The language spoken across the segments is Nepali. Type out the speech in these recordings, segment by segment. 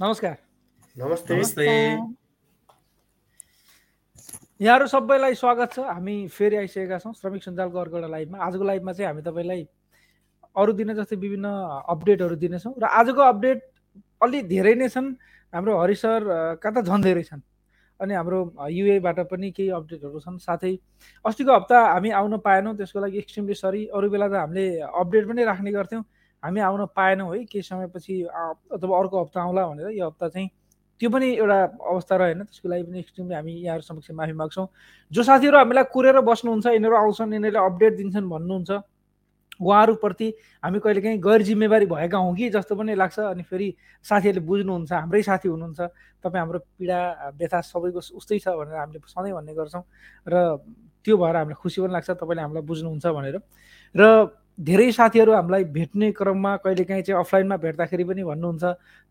नमस्कार। नमस्ते। नमस्ते। यहाँहरू सबैलाई स्वागत छ। हामी फेरि आइसकेका छौँ श्रमिक सञ्जालको अर्को एउटा लाइभमा। आजको लाइभमा चाहिँ हामी तपाईँलाई अरू दिन जस्तै विभिन्न अपडेटहरू दिनेछौँ र आजको अपडेट अलि धेरै नै छन्। हाम्रो हरि सर कहाँ त झन् धेरै छन्। अनि हाम्रो युएबाट पनि केही अपडेटहरू छन्। साथै अस्तिको हप्ता हामी आउन पाएनौँ त्यसको लागि एक्सट्रिमली सरी अरू बेला त हामीले अपडेट पनि राख्ने गर्थ्यौँ। हामी आउन पाएनौँ है केही समयपछि अथवा अर्को हप्ता आउँला भनेर यो हप्ता चाहिँ त्यो पनि एउटा अवस्था रहेन त्यसको लागि पनि एक्सट्रिमली हामी यहाँहरू समक्ष माफी माग्छौँ। जो साथीहरू हामीलाई कुरेर बस्नुहुन्छ यिनीहरू आउँछन् यिनीहरूले अपडेट दिन्छन् भन्नुहुन्छ उहाँहरूप्रति हामी कहिलेकाहीँ गैर जिम्मेवारी भएका हौँ कि जस्तो पनि लाग्छ अनि फेरि साथीहरूले बुझ्नुहुन्छ हाम्रै साथी हुनुहुन्छ तपाईँ हाम्रो पीडा व्यथा सबैको उस्तै छ भनेर हामीले सधैँ भन्ने गर्छौँ र त्यो भएर हामीलाई खुसी पनि लाग्छ तपाईँले हामीलाई बुझ्नुहुन्छ भनेर। र धेरै साथीहरू हामीलाई भेट्ने क्रममा कहिलेकाहीँ चाहिँ अफलाइनमा भेट्दाखेरि पनि भन्नुहुन्छ।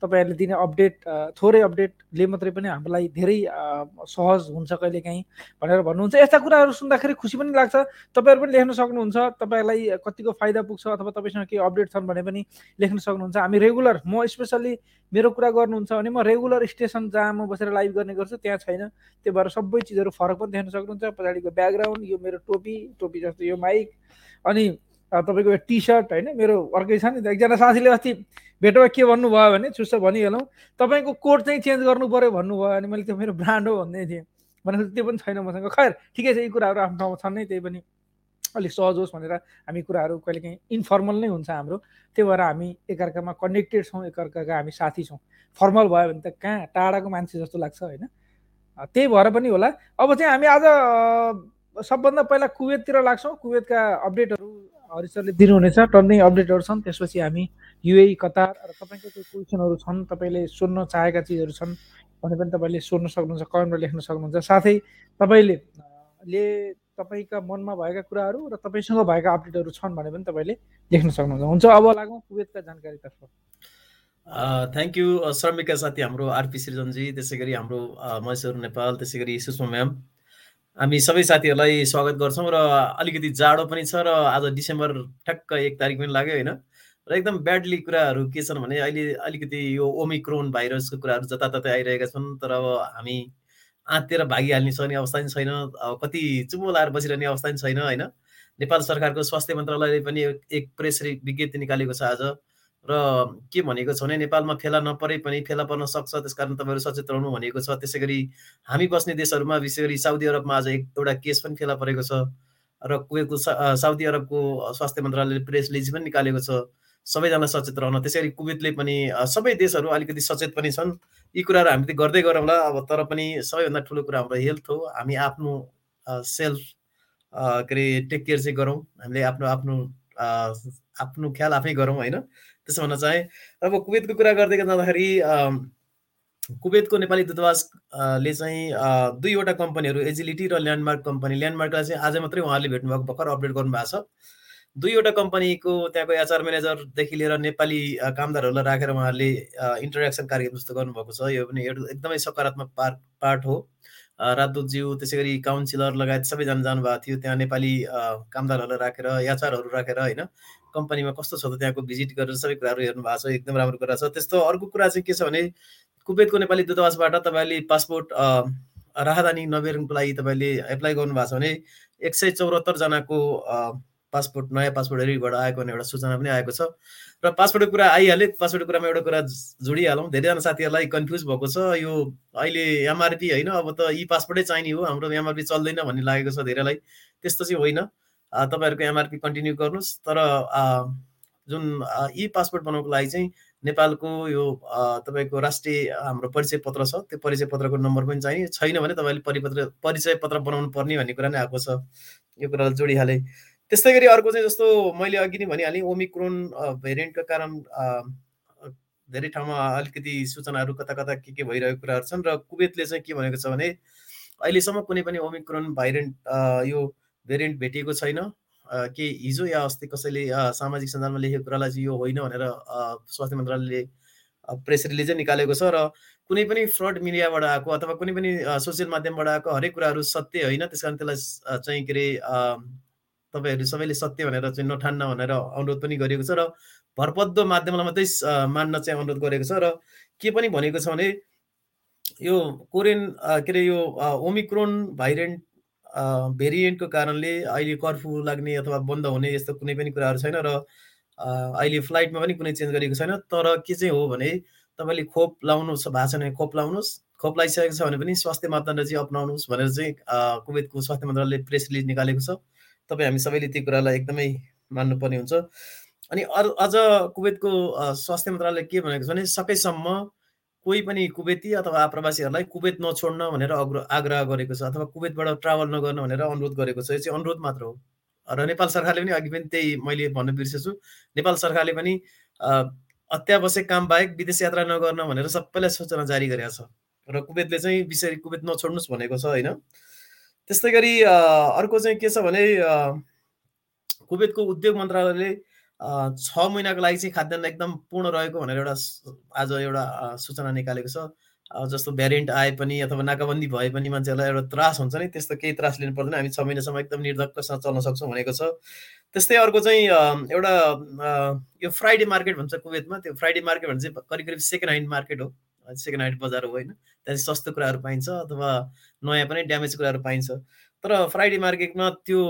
तपाईँहरूले दिने अपडेट थोरै अपडेटले मात्रै पनि हामीलाई धेरै सहज हुन्छ कहिलेकाहीँ भनेर भन्नुहुन्छ। यस्ता कुराहरू सुन्दाखेरि खुसी पनि लाग्छ। तपाईँहरू पनि लेख्न सक्नुहुन्छ। तपाईँलाई कतिको फाइदा पुग्छ अथवा तपाईँसँग केही अपडेट छन् भने पनि लेख्न सक्नुहुन्छ। हामी रेगुलर म स्पेसल्ली मेरो कुरा गर्नुहुन्छ भने म रेगुलर स्टेसन जहाँ म बसेर लाइभ गर्ने गर्छु त्यहाँ छैन। त्यो भएर सबै चिजहरू फरक पनि देख्न सक्नुहुन्छ। पछाडिको ब्याकग्राउन्ड यो मेरो टोपी टोपी जस्तो यो माइक अनि तपाईँको टी सर्ट होइन मेरो अर्कै छ नि त एकजना साथीले अस्ति भेटोमा के भन्नुभयो भने चुस्स भनिहालौँ तपाईँको कोड चाहिँ चेन्ज गर्नु पऱ्यो भन्नुभयो अनि मैले त्यो मेरो ब्रान्ड हो भन्दै थिएँ। भनेको त्यो पनि छैन मसँग। खैर ठिकै छ यी कुराहरू आफ्नो ठाउँमा छन् नै त्यही पनि अलिक सहज होस् भनेर हामी कुराहरू कहिलेकाहीँ इन्फर्मल नै हुन्छ हाम्रो। त्यही भएर हामी एकअर्कामा कनेक्टेड छौँ एकअर्काका हामी साथी छौँ। फर्मल भयो भने त कहाँ टाढाको मान्छे जस्तो लाग्छ होइन। त्यही भएर पनि होला। अब चाहिँ हामी आज सबभन्दा पहिला कुवेततिर लाग्छौँ। कुवेतका अपडेटहरू हरिसरले दिनुहुनेछ। टन्नै अपडेटहरू छन् त्यसपछि हामी युए कतार र तपाईँको केही क्वेसनहरू छन् तपाईँले सोध्न चाहेका चिजहरू छन् भने पनि तपाईँले सोध्न सक्नुहुन्छ कमेन्टमा लेख्न सक्नुहुन्छ। साथै तपाईँले ले तपाईँका मनमा भएका कुराहरू र तपाईँसँग भएका अपडेटहरू छन् भने पनि तपाईँले लेख्न सक्नुहुन्छ। हुन्छ अब लागौँ कुवेतका जानकारीतर्फ थ्याङ्क यू श्रमिकका साथी हाम्रो आरपी सृजनजी त्यसै गरी हाम्रो महेश्वर नेपाल त्यसै गरी सुषमा म्याम। हामी सबै साथीहरूलाई स्वागत गर्छौँ र अलिकति जाडो पनि छ र आज डिसेम्बर ठ्याक्क एक तारिक पनि लाग्यो होइन? र एकदम ब्याडली कुराहरू के छन् भने अहिले अलिकति यो ओमिक्रोन भाइरसको कुराहरू जताततै आइरहेका छन् तर अब हामी आँतेर भागिहाल्ने सक्ने अवस्था पनि छैन। अब कति चुमो लाएर बसिरहने अवस्था पनि छैन होइन? नेपाल सरकारको स्वास्थ्य मन्त्रालयले पनि एक प्रेस विज्ञप्ति निकालेको छ आज। र के भनेको छ भने नेपालमा फेला नपरे पनि फेला पर्न सक्छ त्यस कारण तपाईँहरू सचेत रहनु भनेको छ। त्यसै गरी हामी बस्ने देशहरूमा विशेष गरी साउदी अरबमा आज एक एउटा केस पनि फेला परेको छ र कुवेतको साउदी अरबको स्वास्थ्य मन्त्रालयले प्रेस रिलिज पनि निकालेको छ। सबैजना सचेत रहन। त्यसै गरी कुवेतले पनि सबै देशहरू अलिकति सचेत पनि छन्। यी कुराहरू हामी त गर्दै गरौँला। अब तर पनि सबैभन्दा ठुलो कुरा हाम्रो हेल्थ हो। हामी आफ्नो सेल्फ के अरे टेक केयर चाहिँ गरौँ। हामीले आफ्नो आफ्नो आफ्नो ख्याल आफै गरौँ होइन? त्यसो भन्न चाहे। अब कुवेतको कुरा गर्दै जाँदाखेरि कुवेतको नेपाली दूतावासले चाहिँ दुईवटा कम्पनीहरू एजिलिटी र ल्यान्डमार्क कम्पनी। ल्यान्डमार्कलाई चाहिँ आज मात्रै उहाँहरूले भेट्नुभएको भर्खर अपडेट गर्नुभएको छ। दुईवटा कम्पनीको त्यहाँको एचआर म्यानेजरदेखि लिएर नेपाली कामदारहरूलाई राखेर उहाँहरूले इन्टरेक्सन कार्यक्रम जस्तो गर्नुभएको छ। यो पनि एकदमै सकारात्मक पार्ट पार्ट हो। राजदूतज्यू त्यसै गरी काउन्सिलर लगायत सबैजना जानुभएको थियो। त्यहाँ नेपाली कामदारहरूलाई राखेर एचआरहरू राखेर होइन कम्पनीमा कस्तो छ त त्यहाँको भिजिट गरेर सबै कुराहरू हेर्नु भएको छ एकदम राम्रो कुरा छ। त्यस्तो अर्को कुरा चाहिँ के छ भने कुवेतको नेपाली दूतावासबाट तपाईँले पासपोर्ट राहदानी नबेर्नुको लागि तपाईँले एप्लाई गर्नुभएको छ भने एक सय चौरात्तरजनाको पासपोर्ट नयाँ पासपोर्ट हेरिबाट आएको भने एउटा सूचना पनि आएको छ। र पासपोर्टको कुरा आइहाल्यो। पासपोर्टको कुरामा एउटा कुरा जोडिहालौँ। धेरैजना साथीहरूलाई कन्फ्युज भएको छ। यो अहिले एमआरपी होइन अब त यी पासपोर्टै चाहिने हो। हाम्रो एमआरपी चल्दैन भन्ने लागेको छ धेरैलाई। त्यस्तो चाहिँ होइन। तपाईँहरूको एमआरपी कन्टिन्यू गर्नुहोस्। तर जुन ई पासपोर्ट बनाउनुको लागि चाहिँ नेपालको यो तपाईँको राष्ट्रिय हाम्रो परिचय पत्र छ। त्यो परिचय पत्रको नम्बर पनि चाहिने। छैन भने तपाईँले परिपत्र परिचय पत्र बनाउनु पर्ने भन्ने कुरा नै आएको छ। यो कुरा जोडिहालेँ। त्यस्तै गरी अर्को चाहिँ जस्तो मैले अघि नै भनिहालेँ ओमिक्रोन भेरिएन्टको कारण धेरै ठाउँमा अलिकति सूचनाहरू कता कता के के भइरहेको कुराहरू छन् र कुवेतले चाहिँ के भनेको छ भने अहिलेसम्म कुनै पनि ओमिक्रोन भाइरेन्ट यो भेरिएन्ट भेटिएको छैन। के हिजो या अस्ति कसैले सामाजिक सञ्जालमा लेखेको कुरालाई चाहिँ यो होइन भनेर स्वास्थ्य मन्त्रालयले प्रेस रिलिजै निकालेको छ र कुनै पनि फ्रड मिडियाबाट आएको अथवा कुनै पनि सोसियल माध्यमबाट आएको हरेक कुराहरू सत्य होइन त्यस कारण त्यसलाई चाहिँ के अरे तपाईँहरू सबैले सत्य भनेर चाहिँ नठान्न भनेर अनुरोध पनि गरिएको छ र भरपद्दो माध्यमलाई मात्रै मान्न चाहिँ अनुरोध गरेको छ र के पनि भनेको छ भने यो कोरियन के अरे यो ओमिक्रोन भाइरेन्ट भेरिएन्टको कारणले अहिले कर्फ्यू लाग्ने अथवा बन्द हुने यस्तो कुनै पनि कुराहरू छैन र अहिले फ्लाइटमा पनि कुनै चेन्ज गरेको छैन। तर के चाहिँ हो भने तपाईँले खोप लाउनु भएको छ भने खोप लाउनुहोस्। खोप लगाइसकेको छ भने पनि स्वास्थ्य मापदण्ड चाहिँ अप्नाउनुहोस् भनेर चाहिँ कुवेतको स्वास्थ्य मन्त्रालयले प्रेस रिलिज निकालेको छ। तपाईँ हामी सबैले त्यो कुरालाई एकदमै मान्नुपर्ने हुन्छ। अनि अरू अझ कुवेतको स्वास्थ्य मन्त्रालयले के भनेको छ भने सकेसम्म कोही पनि कुवेती अथवा आप्रवासीहरूलाई कुवेत नछोड्न भनेर आग्रह गरेको छ अथवा कुवेतबाट ट्राभल नगर्न भनेर अनुरोध गरेको छ। यो चाहिँ अनुरोध मात्र हो। र नेपाल सरकारले पनि अघि पनि त्यही मैले भन्न बिर्सेछु। नेपाल सरकारले पनि अत्यावश्यक काम बाहेक विदेश यात्रा नगर्न भनेर सबैलाई सूचना जारी गरेको छ। र कुवेतले चाहिँ विषय कुवेत नछोड्नुहोस् भनेको छ होइन? त्यस्तै गरी अर्को चाहिँ के छ भने कुवेतको उद्योग मन्त्रालयले छ महिनाको लागि चाहिँ खाद्यान्न एकदम पूर्ण रहेको भनेर एउटा आज एउटा सूचना निकालेको छ। जस्तो भ्यारिएन्ट आए पनि अथवा नाकाबन्दी भए पनि मान्छेहरूलाई एउटा त्रास हुन्छ नि त्यस्तो केही त्रास लिनु पर्दैन। हामी छ महिनासम्म एकदम निर्धक्कसँग चल्न सक्छौँ भनेको छ। त्यस्तै अर्को चाहिँ एउटा यो फ्राइडे मार्केट भन्छ कुवेतमा। त्यो फ्राइडे मार्केट भन्छ करिब करिब सेकेन्ड ह्यान्ड मार्केट हो। सेकेन्ड ह्यान्ड बजार हो होइन त्यहाँ सस्तो कुराहरू पाइन्छ अथवा नयाँ पनि ड्यामेज कुराहरू पाइन्छ। तर फ्राइडे मार्केटमा त्यो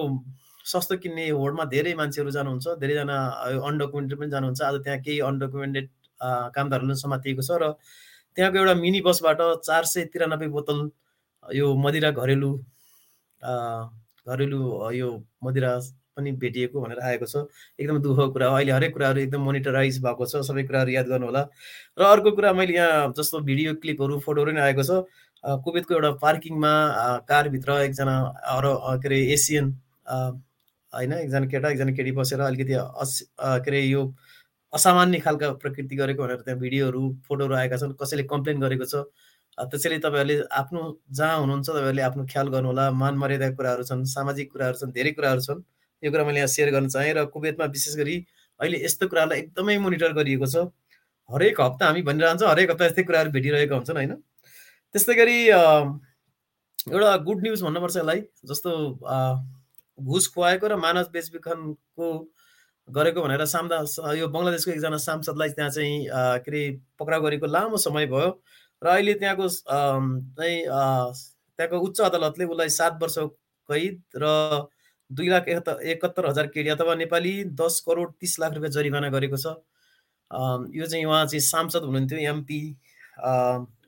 सस्तो किन्ने होडमा धेरै मान्छेहरू जानुहुन्छ धेरैजना अनडकुमेन्टेड पनि जानुहुन्छ। आज त्यहाँ केही अनडकुमेन्टेड कामदारहरूले समातिएको छ र त्यहाँको एउटा मिनी बसबाट चार सय तिरानब्बे बोतल यो मदिरा घरेलु घरेलु यो मदिरा पनि भेटिएको भनेर आएको छ। एकदम दुःखको कुरा हो। अहिले हरेक कुराहरू एकदम मोनिटराइज भएको छ। सबै कुराहरू याद गर्नु होला र अर्को कुरा मैले यहाँ जस्तो भिडियो क्लिपहरू फोटोहरू पनि आएको छ। कुवेतको एउटा पार्किङमा कारभित्र एकजना अरू के अरे एसियन होइन एकजना केटा एकजना केटी बसेर अलिकति अस के अरे यो असामान्य खालका प्रकृति गरेको भनेर त्यहाँ भिडियोहरू फोटोहरू आएका छन्। कसैले कम्प्लेन गरेको छ। त्यसैले तपाईँहरूले आफ्नो जहाँ हुनुहुन्छ तपाईँहरूले आफ्नो ख्याल गर्नुहोला। मान मर्यादाको कुराहरू छन् सामाजिक कुराहरू छन् धेरै कुराहरू छन्। यो कुरा मैले यहाँ सेयर गर्न चाहेँ र कुवेतमा विशेष गरी अहिले यस्तो कुरालाई एकदमै मोनिटर गरिएको छ। हरेक हप्ता हामी भनिरहन्छ हरेक हप्ता यस्तै कुराहरू भेटिरहेका हुन्छन् होइन? त्यस्तै गरी एउटा गुड न्युज भन्नुपर्छ यसलाई जस्तो घुस खुवाएको र मानव बेचबिखनको गरेको भनेर सामदा यो बङ्गलादेशको एकजना सांसदलाई त्यहाँ चाहिँ के अरे पक्राउ गरेको लामो समय भयो र अहिले त्यहाँको चाहिँ त्यहाँको उच्च अदालतले उसलाई सात वर्ष कैद र दुई लाख एकहत्तर हजार केडी अथवा नेपाली दस करोड तिस लाख रुपियाँ जरिवाना गरेको छ। यो चाहिँ उहाँ चाहिँ सांसद हुनुहुन्थ्यो एमपी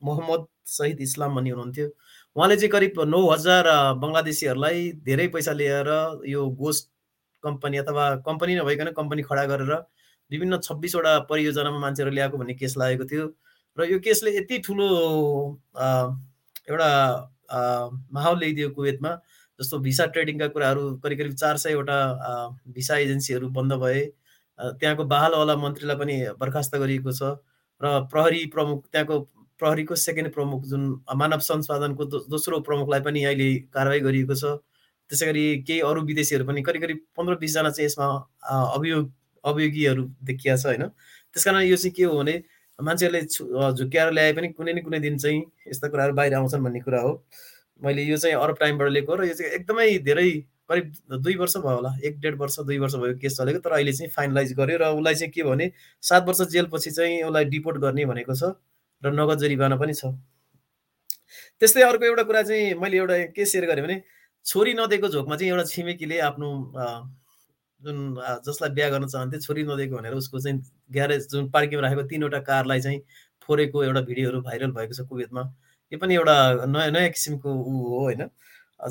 मोहम्मद सहिद इस्लाम भन्ने हुनुहुन्थ्यो। उहाँले चाहिँ करिब नौ हजार बङ्गलादेशीहरूलाई धेरै पैसा लिएर यो गोस्ट कम्पनी अथवा कम्पनी नभइकन कम्पनी खडा गरेर विभिन्न छब्बिसवटा परियोजनामा मान्छेहरू ल्याएको भन्ने केस लागेको थियो। र यो केसले यति ठुलो एउटा माहौल ल्याइदियो कुवेतमा जस्तो भिसा ट्रेडिङका कुराहरू करिब करिब चार सयवटा भिसा एजेन्सीहरू बन्द भए त्यहाँको बहालवाला मन्त्रीलाई पनि बर्खास्त गरिएको छ र प्रहरी प्रमुख त्यहाँको प्रहरीको सेकेन्ड प्रमुख जुन मानव संसाधनको दोस्रो प्रमुखलाई पनि अहिले कारवाही गरिएको छ। त्यसै गरी केही अरू विदेशीहरू पनि करिब करिब पन्ध्र बिसजना चाहिँ यसमा अभियोग अभियोगीहरू देखिया छ होइन। त्यस कारण यो चाहिँ के हो भने मान्छेहरूले झुक्क्याएर ल्याए पनि कुनै न कुनै दिन चाहिँ यस्ता कुराहरू बाहिर आउँछन् भन्ने कुरा हो। मैले यो चाहिँ अरब टाइमबाट लिएको र यो चाहिँ एकदमै धेरै करिब दुई वर्ष भयो होला। एक डेढ वर्ष दुई वर्ष भयो केस चलेको तर अहिले चाहिँ फाइनलाइज गर्यो र उसलाई चाहिँ के भने सात वर्ष जेलपछि चाहिँ उसलाई डिपोर्ट गर्ने भनेको छ र नगद जरिवाना पनि छ। त्यस्तै अर्को एउटा कुरा चाहिँ मैले एउटा के सेयर गरेँ भने छोरी नदिएको झोकमा चाहिँ एउटा छिमेकीले आफ्नो जुन जसलाई बिहा गर्न चाहन्थे छोरी नदिएको भनेर उसको चाहिँ ग्यारेज जुन पार्किङमा राखेको तिनवटा कारलाई चाहिँ फोरेको एउटा भिडियोहरू भाइरल भएको छ कुवेतमा। यो पनि एउटा नयाँ नयाँ किसिमको ऊ हो होइन।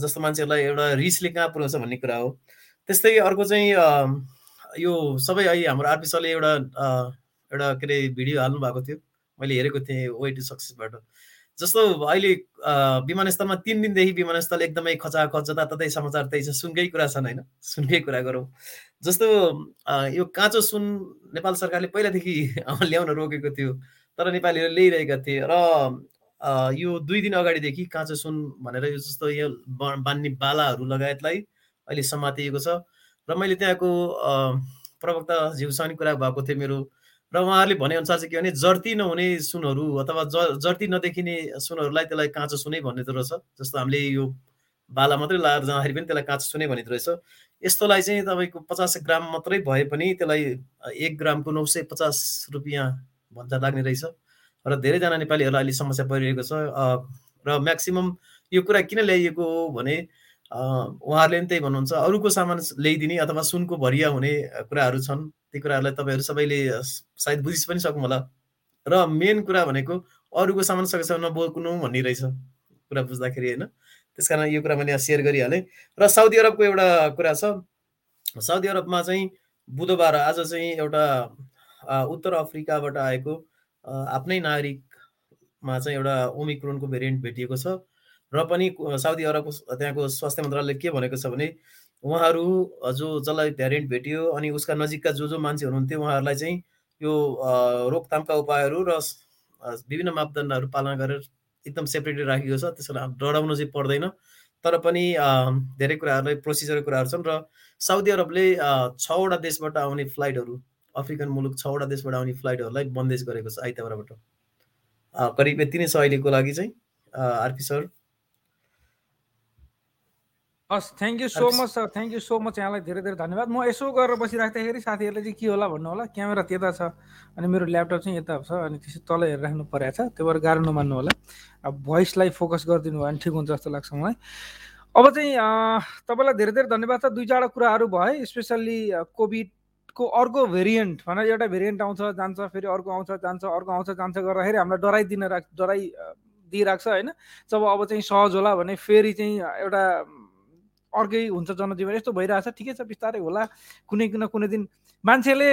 जस्तो मान्छेहरूलाई एउटा रिसले कहाँ पुऱ्याउँछ भन्ने कुरा हो। त्यस्तै अर्को चाहिँ यो सबै अहिले हाम्रो आरपी सरले एउटा एउटा के अरे भिडियो हाल्नु भएको थियो। मैले हेरेको थिएँ वे टु सक्सेसबाट जस्तो अहिले विमानस्थलमा तिन दिनदेखि विमानस्थल एकदमै खचाखच जताततै समाचार त्यही छ। सुनकै कुरा छन् होइन। सुनकै कुरा गरौँ। जस्तो यो काँचो सुन नेपाल सरकारले पहिलादेखि ल्याउन रोकेको थियो तर नेपालीहरू ल्याइरहेका थिए। र यो दुई दिन अगाडिदेखि काँचो सुन भनेर यो जस्तो यो बान्ने बालाहरू लगायतलाई अहिले समातिएको छ। र मैले त्यहाँको प्रवक्ताज्यूसँग कुरा भएको थियो मेरो। र उहाँहरूले भनेअनुसार चाहिँ के भने जर्ती नहुने सुनहरू अथवा ज जर्ती नदेखिने सुनहरूलाई त्यसलाई काँचो सुनै भन्ने रहेछ। जस्तो हामीले यो बाला मात्रै लगाएर जाँदाखेरि पनि त्यसलाई काँचो सुने भनिँदो रहेछ। यस्तोलाई चाहिँ तपाईँको पचास ग्राम मात्रै भए पनि त्यसलाई एक ग्रामको नौ सय पचास रुपियाँ भन्दा लाग्ने रहेछ। र धेरैजना नेपालीहरूलाई अहिले समस्या परिरहेको छ। र म्याक्सिमम् यो कुरा किन ल्याइएको हो भने उहाँहरूले पनि त्यही भन्नुहुन्छ अरूको सामान ल्याइदिने अथवा सुनको भरिया हुने कुराहरू छन्। ती कुराहरूलाई तपाईँहरू सबैले सायद बुझिस पनि सक्नु होला र मेन कुरा भनेको अरूको सामान सकेसम्म नबोक्नु भन्ने रहेछ कुरा बुझ्दाखेरि होइन? त्यस कारण यो कुरा मैले सेयर गरिहालेँ। र साउदी अरबको एउटा कुरा छ। साउदी अरबमा चाहिँ बुधबार आज चाहिँ एउटा उत्तर अफ्रिकाबाट आएको आफ्नै नागरिकमा चाहिँ एउटा ओमिक्रोनको भेरिएन्ट भेटिएको छ र पनि साउदी अरबको त्यहाँको स्वास्थ्य मन्त्रालयले के भनेको छ भने उहाँहरू जो जसलाई भ्यारिएन्ट भेटियो अनि उसका नजिकका जो जो मान्छे हुनुहुन्थ्यो उहाँहरूलाई चाहिँ यो रोकथामका उपायहरू र विभिन्न मापदण्डहरू पालना गरेर एकदम सेपरेटली राखेको छ। त्यसो डराउनु चाहिँ पर्दैन। तर पनि धेरै कुराहरूलाई प्रोसिजर कुराहरू छन् र साउदी अरबले छवटा देशबाट आउने फ्लाइटहरू अफ्रिकन मुलुक छवटा देशबाट आउने फ्लाइटहरूलाई बन्देज गरेको छ आइतबारबाट। करिब यति नै छ अहिलेको लागि चाहिँ आरपी सर। हस् thank you so much sir thank you so much यहाँलाई धेरै धेरै धन्यवाद। म यसो गरेर बसिराख्दाखेरि साथीहरूले चाहिँ के होला भन्नु होला? क्यामेरा त्यता छ अनि मेरो ल्यापटप चाहिँ यता छ अनि त्यसै तल हेरेर राख्नु परेको छ। त्यही भएर गाह्रो नमान्नु होला। अब भोइसलाई फोकस गरिदिनु भयो भने ठिक हुन्छ जस्तो लाग्छ मलाई। अब चाहिँ तपाईँलाई धेरै धेरै धन्यवाद छ। दुई चारवटा कुराहरू भयो स्पेसल्ली कोभिडको अर्को भेरिएन्ट भनेर एउटा भेरिएन्ट आउँछ जान्छ फेरि अर्को आउँछ जान्छ अर्को आउँछ जान्छ गर्दाखेरि हामीलाई डराइदिन राख डराइ दिइरहेको होइन? जब अब चाहिँ सहज होला भने फेरि चाहिँ एउटा अर्कै हुन्छ जनजीवन। यस्तो भइरहेछ ठिकै छ बिस्तारै होला। कुनै न कुनै दिन मान्छेले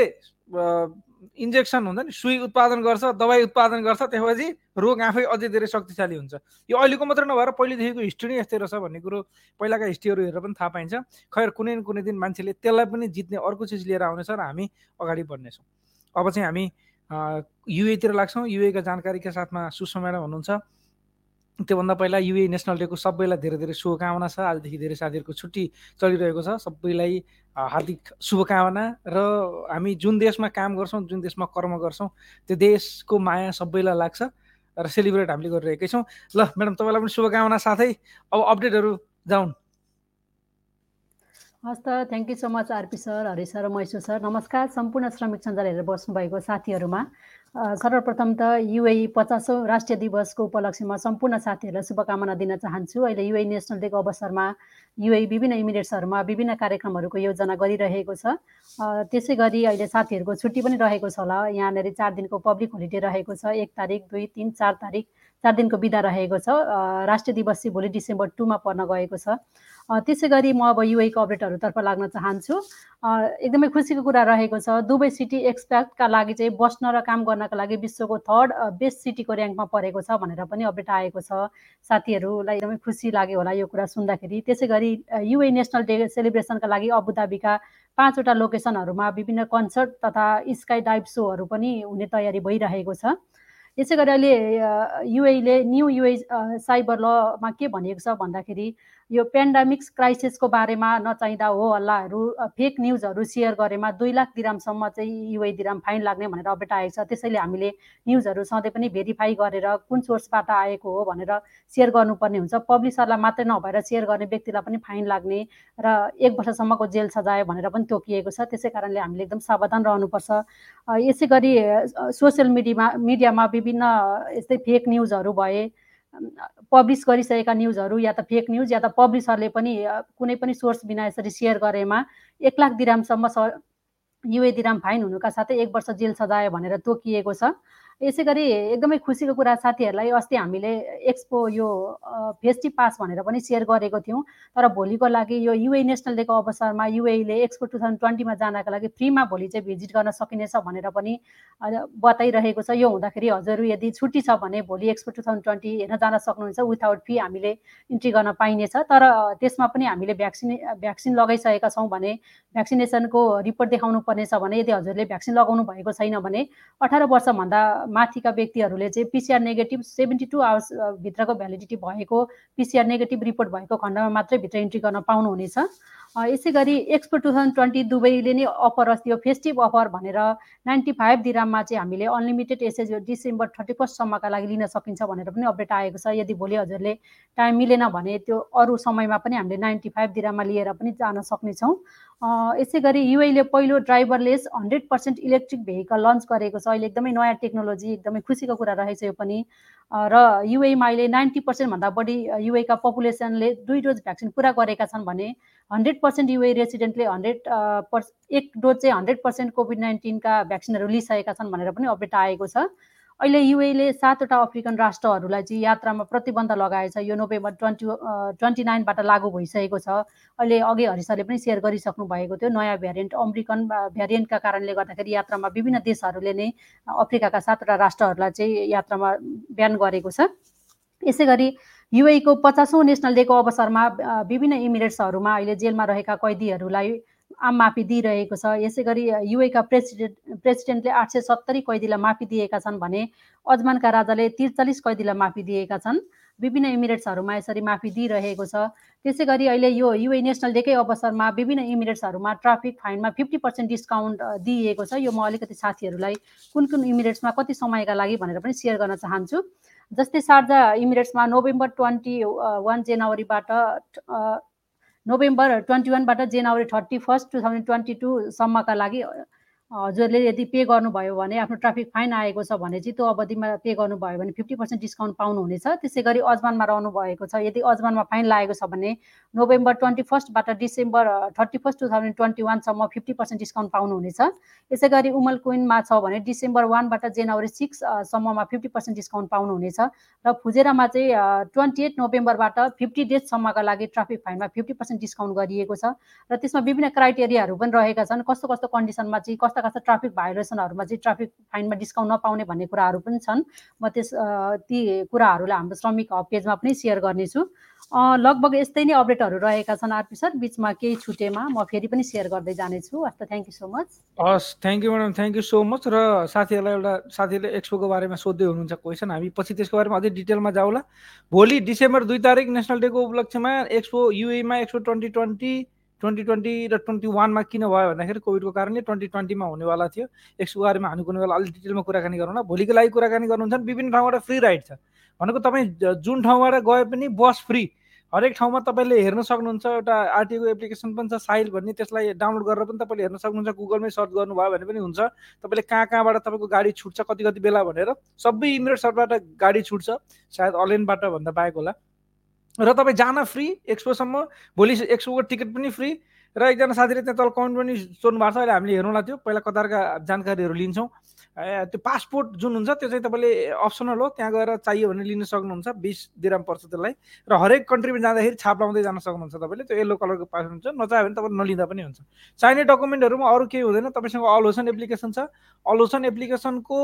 इन्जेक्सन हुन्छ नि सुई उत्पादन गर्छ दबाई उत्पादन गर्छ त्यसपछि रोग आफै अझै धेरै शक्तिशाली हुन्छ। यो अहिलेको मात्रै नभएर पहिलेदेखिको हिस्ट्री नै यस्तै रहेछ भन्ने कुरो पहिलाका हिस्ट्रीहरू हेरेर पनि थाहा पाइन्छ। खैर कुनै न कुनै दिन मान्छेले त्यसलाई पनि जित्ने अर्को चिज लिएर आउनेछ र हामी अगाडि बढ्नेछौँ। अब चाहिँ हामी युएतिर लाग्छौँ। युएका जानकारीका साथमा सुषमा हुनुहुन्छ। त्योभन्दा पहिला युए नेसनल डेको सबैलाई धेरै धेरै शुभकामना छ। आजदेखि धेरै साथीहरूको छुट्टी चलिरहेको छ। सबैलाई हार्दिक शुभकामना र हामी जुन देशमा काम गर्छौँ जुन देशमा कर्म गर्छौँ त्यो देशको माया सबैलाई लाग्छ र सेलिब्रेट हामीले गरिरहेकै छौँ। ल म्याडम तपाईँलाई पनि शुभकामना साथै। अब अपडेटहरू जाउन् हस् त thank you so much RP sir Hari sir मैसु sir नमस्कार। सम्पूर्ण श्रमिक सञ्जाल हेरेर बस्नुभएको साथीहरूमा। सर्वप्रथम त युए पचासौँ राष्ट्रिय दिवसको उपलक्ष्यमा सम्पूर्ण साथीहरूलाई शुभकामना दिन चाहन्छु। अहिले युए नेसनल डेको अवसरमा युए विभिन्न इमिरेट्सहरूमा विभिन्न कार्यक्रमहरूको योजना गरिरहेको छ। त्यसै गरी अहिले साथीहरूको छुट्टी पनि रहेको छ होला। यहाँनिर चार दिनको पब्लिक होलिडे रहेको छ। एक तारिक दुई तिन चार तारिक चार दिनको बिदा रहेको छ। राष्ट्रिय दिवस चाहिँ भोलि डिसेम्बर टूमा पर्न गएको छ। त्यसै गरी म अब युएको अपडेटहरूतर्फ लाग्न चाहन्छु। एकदमै खुसीको कुरा रहेको छ। दुबई सिटी एक्सपेक्टका लागि चाहिँ बस्न र काम गर्नका लागि विश्वको थर्ड बेस्ट सिटीको ऱ्याङ्कमा परेको छ भनेर पनि अपडेट आएको छ। साथीहरूलाई एकदमै खुसी लाग्यो होला यो कुरा सुन्दाखेरि। त्यसै गरी युए नेसनल डे सेलिब्रेसनका लागि अबुधाबीका पाँचवटा लोकेसनहरूमा विभिन्न कन्सर्ट तथा स्काई डाइभ सोहरू पनि हुने तयारी भइरहेको छ। यसै गरी अहिले युएले न्यु युए साइबर लमा के भनिएको छ भन्दाखेरि यो पेन्डामिक्स क्राइसिसको बारेमा नचाहिँदा हो हल्लाहरू फेक न्युजहरू सेयर गरेमा दुई लाख दिरामसम्म चाहिँ युए दिराम फाइन लाग्ने भनेर अपडेट आएको छ। त्यसैले हामीले न्युजहरू सधैँ पनि भेरिफाई गरेर कुन सोर्सबाट आएको हो भनेर सेयर गर्नुपर्ने हुन्छ। पब्लिसरलाई मात्रै नभएर सेयर गर्ने व्यक्तिलाई पनि फाइन लाग्ने र एक वर्षसम्मको जेल सजाय भनेर पनि तोकिएको छ। त्यसै कारणले हामीले एकदम सावधान रहनुपर्छ। यसै गरी सोसियल मिडियामा मिडियामा विभिन्न यस्तै फेक न्युजहरू भए पब्लिस गरिसकेका न्युजहरू या त फेक न्युज या त पब्लिसरले पनि कुनै पनि सोर्स बिना यसरी सेयर गरेमा एक लाख दिरामसम्म स युए दिराम फाइन हुनुका साथै एक वर्ष जेल सजाय भनेर तोकिएको छ। यसै गरी एकदमै खुसीको कुरा साथीहरूलाई अस्ति हामीले एक्सपो यो फेस्टिभ पास भनेर पनि सेयर गरेको थियौँ। तर भोलिको लागि यो युए नेसनल डेको अवसरमा युएले एक्सपो टु थाउजन्ड ट्वेन्टीमा जानको लागि फ्रीमा भोलि चाहिँ भिजिट गर्न सकिनेछ भनेर पनि बताइरहेको छ। यो हुँदाखेरि हजुर यदि छुट्टी छ भने भोलि एक्सपो टु थाउजन्ड ट्वेन्टी हेर्न जान सक्नुहुन्छ। विथआउट फी हामीले इन्ट्री गर्न पाइनेछ। तर त्यसमा पनि हामीले भ्याक्सिन भ्याक्सिन लगाइसकेका छौँ भने भ्याक्सिनेसनको रिपोर्ट देखाउनु पर्नेछ भने यदि हजुरले भ्याक्सिन लगाउनु भएको छैन भने अठार वर्षभन्दा माथिका व्यक्तिहरूले चाहिँ PCR negative seventy two hours भित्रको भ्यालिडिटी भएको पिसिआर नेगेटिभ रिपोर्ट भएको खण्डमा मात्रै भित्र इन्ट्री गर्न पाउनुहुनेछ। यसै गरी एक्सपो टु थाउजन्ड ट्वेन्टी दुबईले नै अफर अस्ति यो फेस्टिभ अफर भनेर नाइन्टी फाइभ दिराममा चाहिँ हामीले अनलिमिटेड एसएच डिसेम्बर थर्टी फर्स्टसम्मका लागि लिन सकिन्छ भनेर पनि अपडेट आएको छ। यदि भोलि हजुरले टाइम मिलेन भने त्यो अरू समयमा पनि हामीले नाइन्टी फाइभ दिराममा लिएर पनि जान सक्नेछौँ। यसै गरी युएले पहिलो driverless hundred percent electric vehicle launch गरेको छ। अहिले एकदमै नयाँ टेक्नोलोजी एकदमै खुसीको कुरा रहेछ यो पनि। र युएमा अहिले नाइन्टी पर्सेन्टभन्दा बढी युएका पपुलेसनले दुई डोज भ्याक्सिन पुरा गरेका छन् भने हन्ड्रेड पर्सेन्ट युए रेसिडेन्टले हन्ड्रेड पर्स एक डोज चाहिँ हन्ड्रेड पर्सेन्ट कोभिड नाइन्टिनका भ्याक्सिनहरू लिइसकेका छन् भनेर पनि अपडेट आएको छ। अहिले युएले सातवटा अफ्रिकन राष्ट्रहरूलाई चाहिँ यात्रामा प्रतिबन्ध लगाएछ। यो नोभेम्बर ट्वेन्टी ट्वेन्टी नाइनबाट लागू भइसकेको छ। अहिले अघि हरिसरले पनि सेयर गरिसक्नु भएको थियो। नयाँ भ्यारिएन्ट अमेरिकन भ्यारिएन्टका कारणले गर्दाखेरि यात्रामा विभिन्न देशहरूले नै अफ्रिकाका सातवटा राष्ट्रहरूलाई चाहिँ यात्रामा बिहान गरेको छ। यसै गरी युएको पचासौँ नेसनल डेको अवसरमा विभिन्न इमिरेट्सहरूमा अहिले जेलमा रहेका कैदीहरूलाई आम माफी दिइरहेको छ। यसै गरी युएका प्रेसिडेन्ट प्रेसिडेन्टले आठ सय सत्तरी कैदीलाई माफी दिएका छन् भने अजमानका राजाले त्रिचालिस कैदीलाई माफी दिएका छन्। विभिन्न इमिरेट्सहरूमा यसरी माफी दिइरहेको छ। त्यसै गरी अहिले यो युए नेसनल डेकै अवसरमा विभिन्न इमिरेट्सहरूमा ट्राफिक फाइनमा फिफ्टी पर्सेन्ट डिस्काउन्ट दिइएको छ। यो म अलिकति साथीहरूलाई कुन कुन इमिरेट्समा कति समयका लागि भनेर पनि सेयर गर्न चाहन्छु। जस्तै सार्जा इमिरेट्समा नोभेम्बर ट्वेन्टी वान जनवरीबाट November twenty वानबाट January thirty first two thousand twenty टूसम्मका लागि हजुरले यदि पे गर्नुभयो भने आफ्नो ट्राफिक फाइन आएको छ भने चाहिँ त्यो अवधिमा पे गर्नुभयो भने फिफ्टी पर्सेन्ट डिस्काउन्ट पाउनुहुनेछ। त्यसै गरी अजमानमा रहनु भएको छ। यदि अजमानमा फाइन लागेको छ भने November twenty फर्स्टबाट December thirty first two thousand twenty वानसम्म fifty percent discount पाउनुहुनेछ। यसै गरी उमल क्विनमा छ भने डिसेम्बर वानबाट जनवरी सिक्ससम्ममा फिफ्टी पर्सेन्ट डिस्काउन्ट पाउनुहुनेछ र फुजेरामा चाहिँ ट्वेन्टी एट नोभेम्बरबाट फिफ्टी डेजसम्मका लागि ट्राफिक फाइनमा फिफ्टी पर्सेन्ट डिस्काउन्ट गरिएको छ। र त्यसमा विभिन्न क्राइटेरियाहरू पनि रहेका छन्। कस्तो कस्तो कन्डिसनमा चाहिँ कस्ता कस्ता ट्राफिक भाइलेसनहरूमा चाहिँ ट्राफिक फाइनमा डिस्काउन्ट नपाउने भन्ने कुराहरू पनि छन्। म त्यस ती कुराहरूलाई हाम्रो श्रमिक हब पेजमा पनि सेयर गर्नेछु। लगभग यस्तै नै अपडेटहरू रहेका छन् आरपी सर। बिचमा केही छुटेमा म फेरि पनि सेयर गर्दै जानेछु। हस् त थ्याङ्क यू सो मच हस् thank you madam thank you so much र साथीहरूलाई एउटा साथीहरूले एक्सपोको बारेमा सोध्दै हुनुहुन्छ क्वेसन हामी पछि त्यसको बारेमा अझै डिटेलमा जाउँला। भोलि डिसेम्बर दुई तारिक नेसनल डेको उपलक्ष्यमा expo युएमा expo twenty twenty twenty twenty र ट्वेन्टी वानमा किन भयो भन्दाखेरि कोभिडको कारणले ट्वेन्टी ट्वेन्टीमा हुनेवाला थियो। बारेमा हामी कुनै बेला अलिक डिटेलमा कुराकानी गरौँ न भोलिको लागि कुराकानी गर्नुहुन्छ विभिन्न ठाउँबाट फ्री राइड छ। भनेको तपाईँ जुन ठाउँबाट गए पनि बस फ्री। हरेक ठाउँमा तपाईँले हेर्न सक्नुहुन्छ एउटा आरटिओको एप्लिकेसन पनि छ साइल भन्ने त्यसलाई डाउनलोड गरेर पनि तपाईँले हेर्न सक्नुहुन्छ गुगलमै सर्च गर्नुभयो भने पनि हुन्छ। तपाईँले कहाँ कहाँबाट तपाईँको गाडी छुट्छ कति कति बेला भनेर सबै इमिरेट्सहरूबाट गाडी छुट्छ सायद अनलाइनबाट भन्दा बाहेक होला। र तपाईँ जान फ्री एक्सपोसम्म भोलि एक्सपोको टिकट पनि फ्री र एकजना साथीले त्यहाँ तल कमेन्ट पनि सोध्नु भएको छ अहिले हामीले हेर्नुलाई थियो पहिला कतारका जानकारीहरू लिन्छौँ। त्यो पासपोर्ट जुन हुन्छ त्यो चाहिँ तपाईँले अप्सनल हो त्यहाँ गएर चाहियो भने लिन सक्नुहुन्छ बिस दिराम पर्छ त्यसलाई। र हरेक कन्ट्रीमा जाँदाखेरि छाप लाउँदै जान सक्नुहुन्छ तपाईँले त्यो येल्लो कलरको पास हुन्छ। नचाह्यो भने तपाईँले नलिँदा पनि हुन्छ। चाहिने डकुमेन्टहरूमा अरू केही हुँदैन तपाईँसँग अलोसन एप्लिकेसन छ। अलोसन एप्लिकेसनको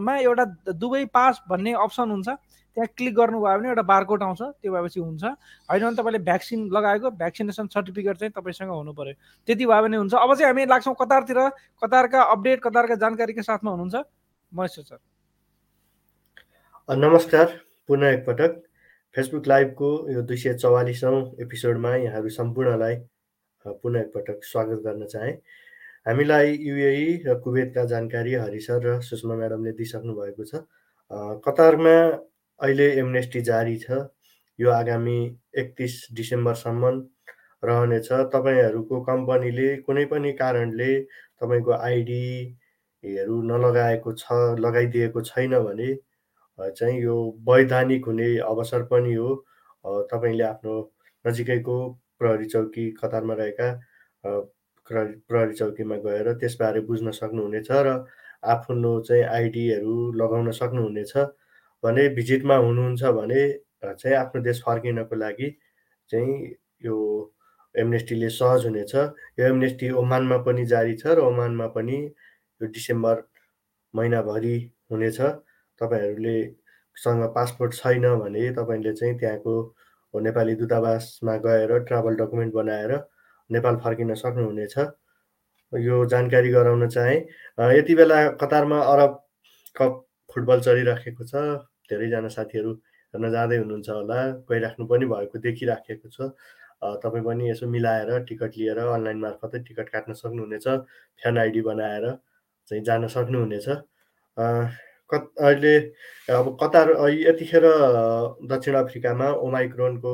मा एउटा दुबई पास भन्ने अप्सन हुन्छ। त्यहाँ क्लिक गर्नुभयो भने एउटा बारकोड आउँछ त्यो भएपछि हुन्छ। होइन भने तपाईँले भ्याक्सिन लगाएको भ्याक्सिनेसन सर्टिफिकेट चाहिँ तपाईँसँग हुनु पऱ्यो त्यति भयो भने हुन्छ। अब चाहिँ हामी लाग्छौँ कतारतिर। कतारका अपडेट कतारका जानकारीका साथमा हुनुहुन्छ। महेश्वर सर। नमस्कार। पुनः एकपटक। फेसबुक लाइभको यो दुई सय चौवालिसौँ एपिसोडमा यहाँहरू सम्पूर्णलाई पुनः एकपटक स्वागत गर्न चाहेँ। हामीलाई युएई र कुवेतका जानकारी हरिसर र सुषमा म्याडमले दिइसक्नु भएको छ। कतारमा अहिले एमनेस्टी जारी छ। यो आगामी एकतिस डिसेम्बरसम्म रहनेछ। तपाईँहरूको कम्पनीले कुनै पनि कारणले तपाईँको आइडीहरू नलगाएको छ लगाइदिएको छैन भने चाहिँ यो वैधानिक हुने अवसर पनि हो। तपाईँले आफ्नो नजिकैको प्रहरी चौकी कतारमा रहेका प्रहरी चौकीमा गएर त्यसबारे बुझ्न सक्नुहुनेछ र आफ्नो चाहिँ आइडीहरू लगाउन सक्नुहुनेछ। भने भिजिटमा हुनुहुन्छ भने चाहिँ आफ्नो देश फर्किनको लागि चाहिँ यो एमनेस्टीले सहज हुनेछ। यो एमनेस्टी ओमानमा पनि जारी छ र ओमानमा पनि यो डिसेम्बर महिनाभरि हुनेछ। तपाईँहरूले सँग पासपोर्ट छैन भने तपाईँले चाहिँ त्यहाँको नेपाली दूतावासमा गएर ट्राभल डकुमेन्ट बनाएर नेपाल फर्किन सक्नुहुनेछ। यो जानकारी गराउन चाहे। यति बेला कतारमा अरब कप फुटबल चलिराखेको छ धेरैजना साथीहरू हेर्न जाँदै हुनुहुन्छ होला गइराख्नु पनि भएको देखिराखेको छ। तपाईँ पनि यसो मिलाएर टिकट लिएर अनलाइन मार्फतै टिकट काट्न सक्नुहुनेछ फ्यान आइडी बनाएर चाहिँ जान सक्नुहुनेछ। कत अहिले अब कतार यतिखेर दक्षिण अफ्रिकामा ओमाइक्रोनको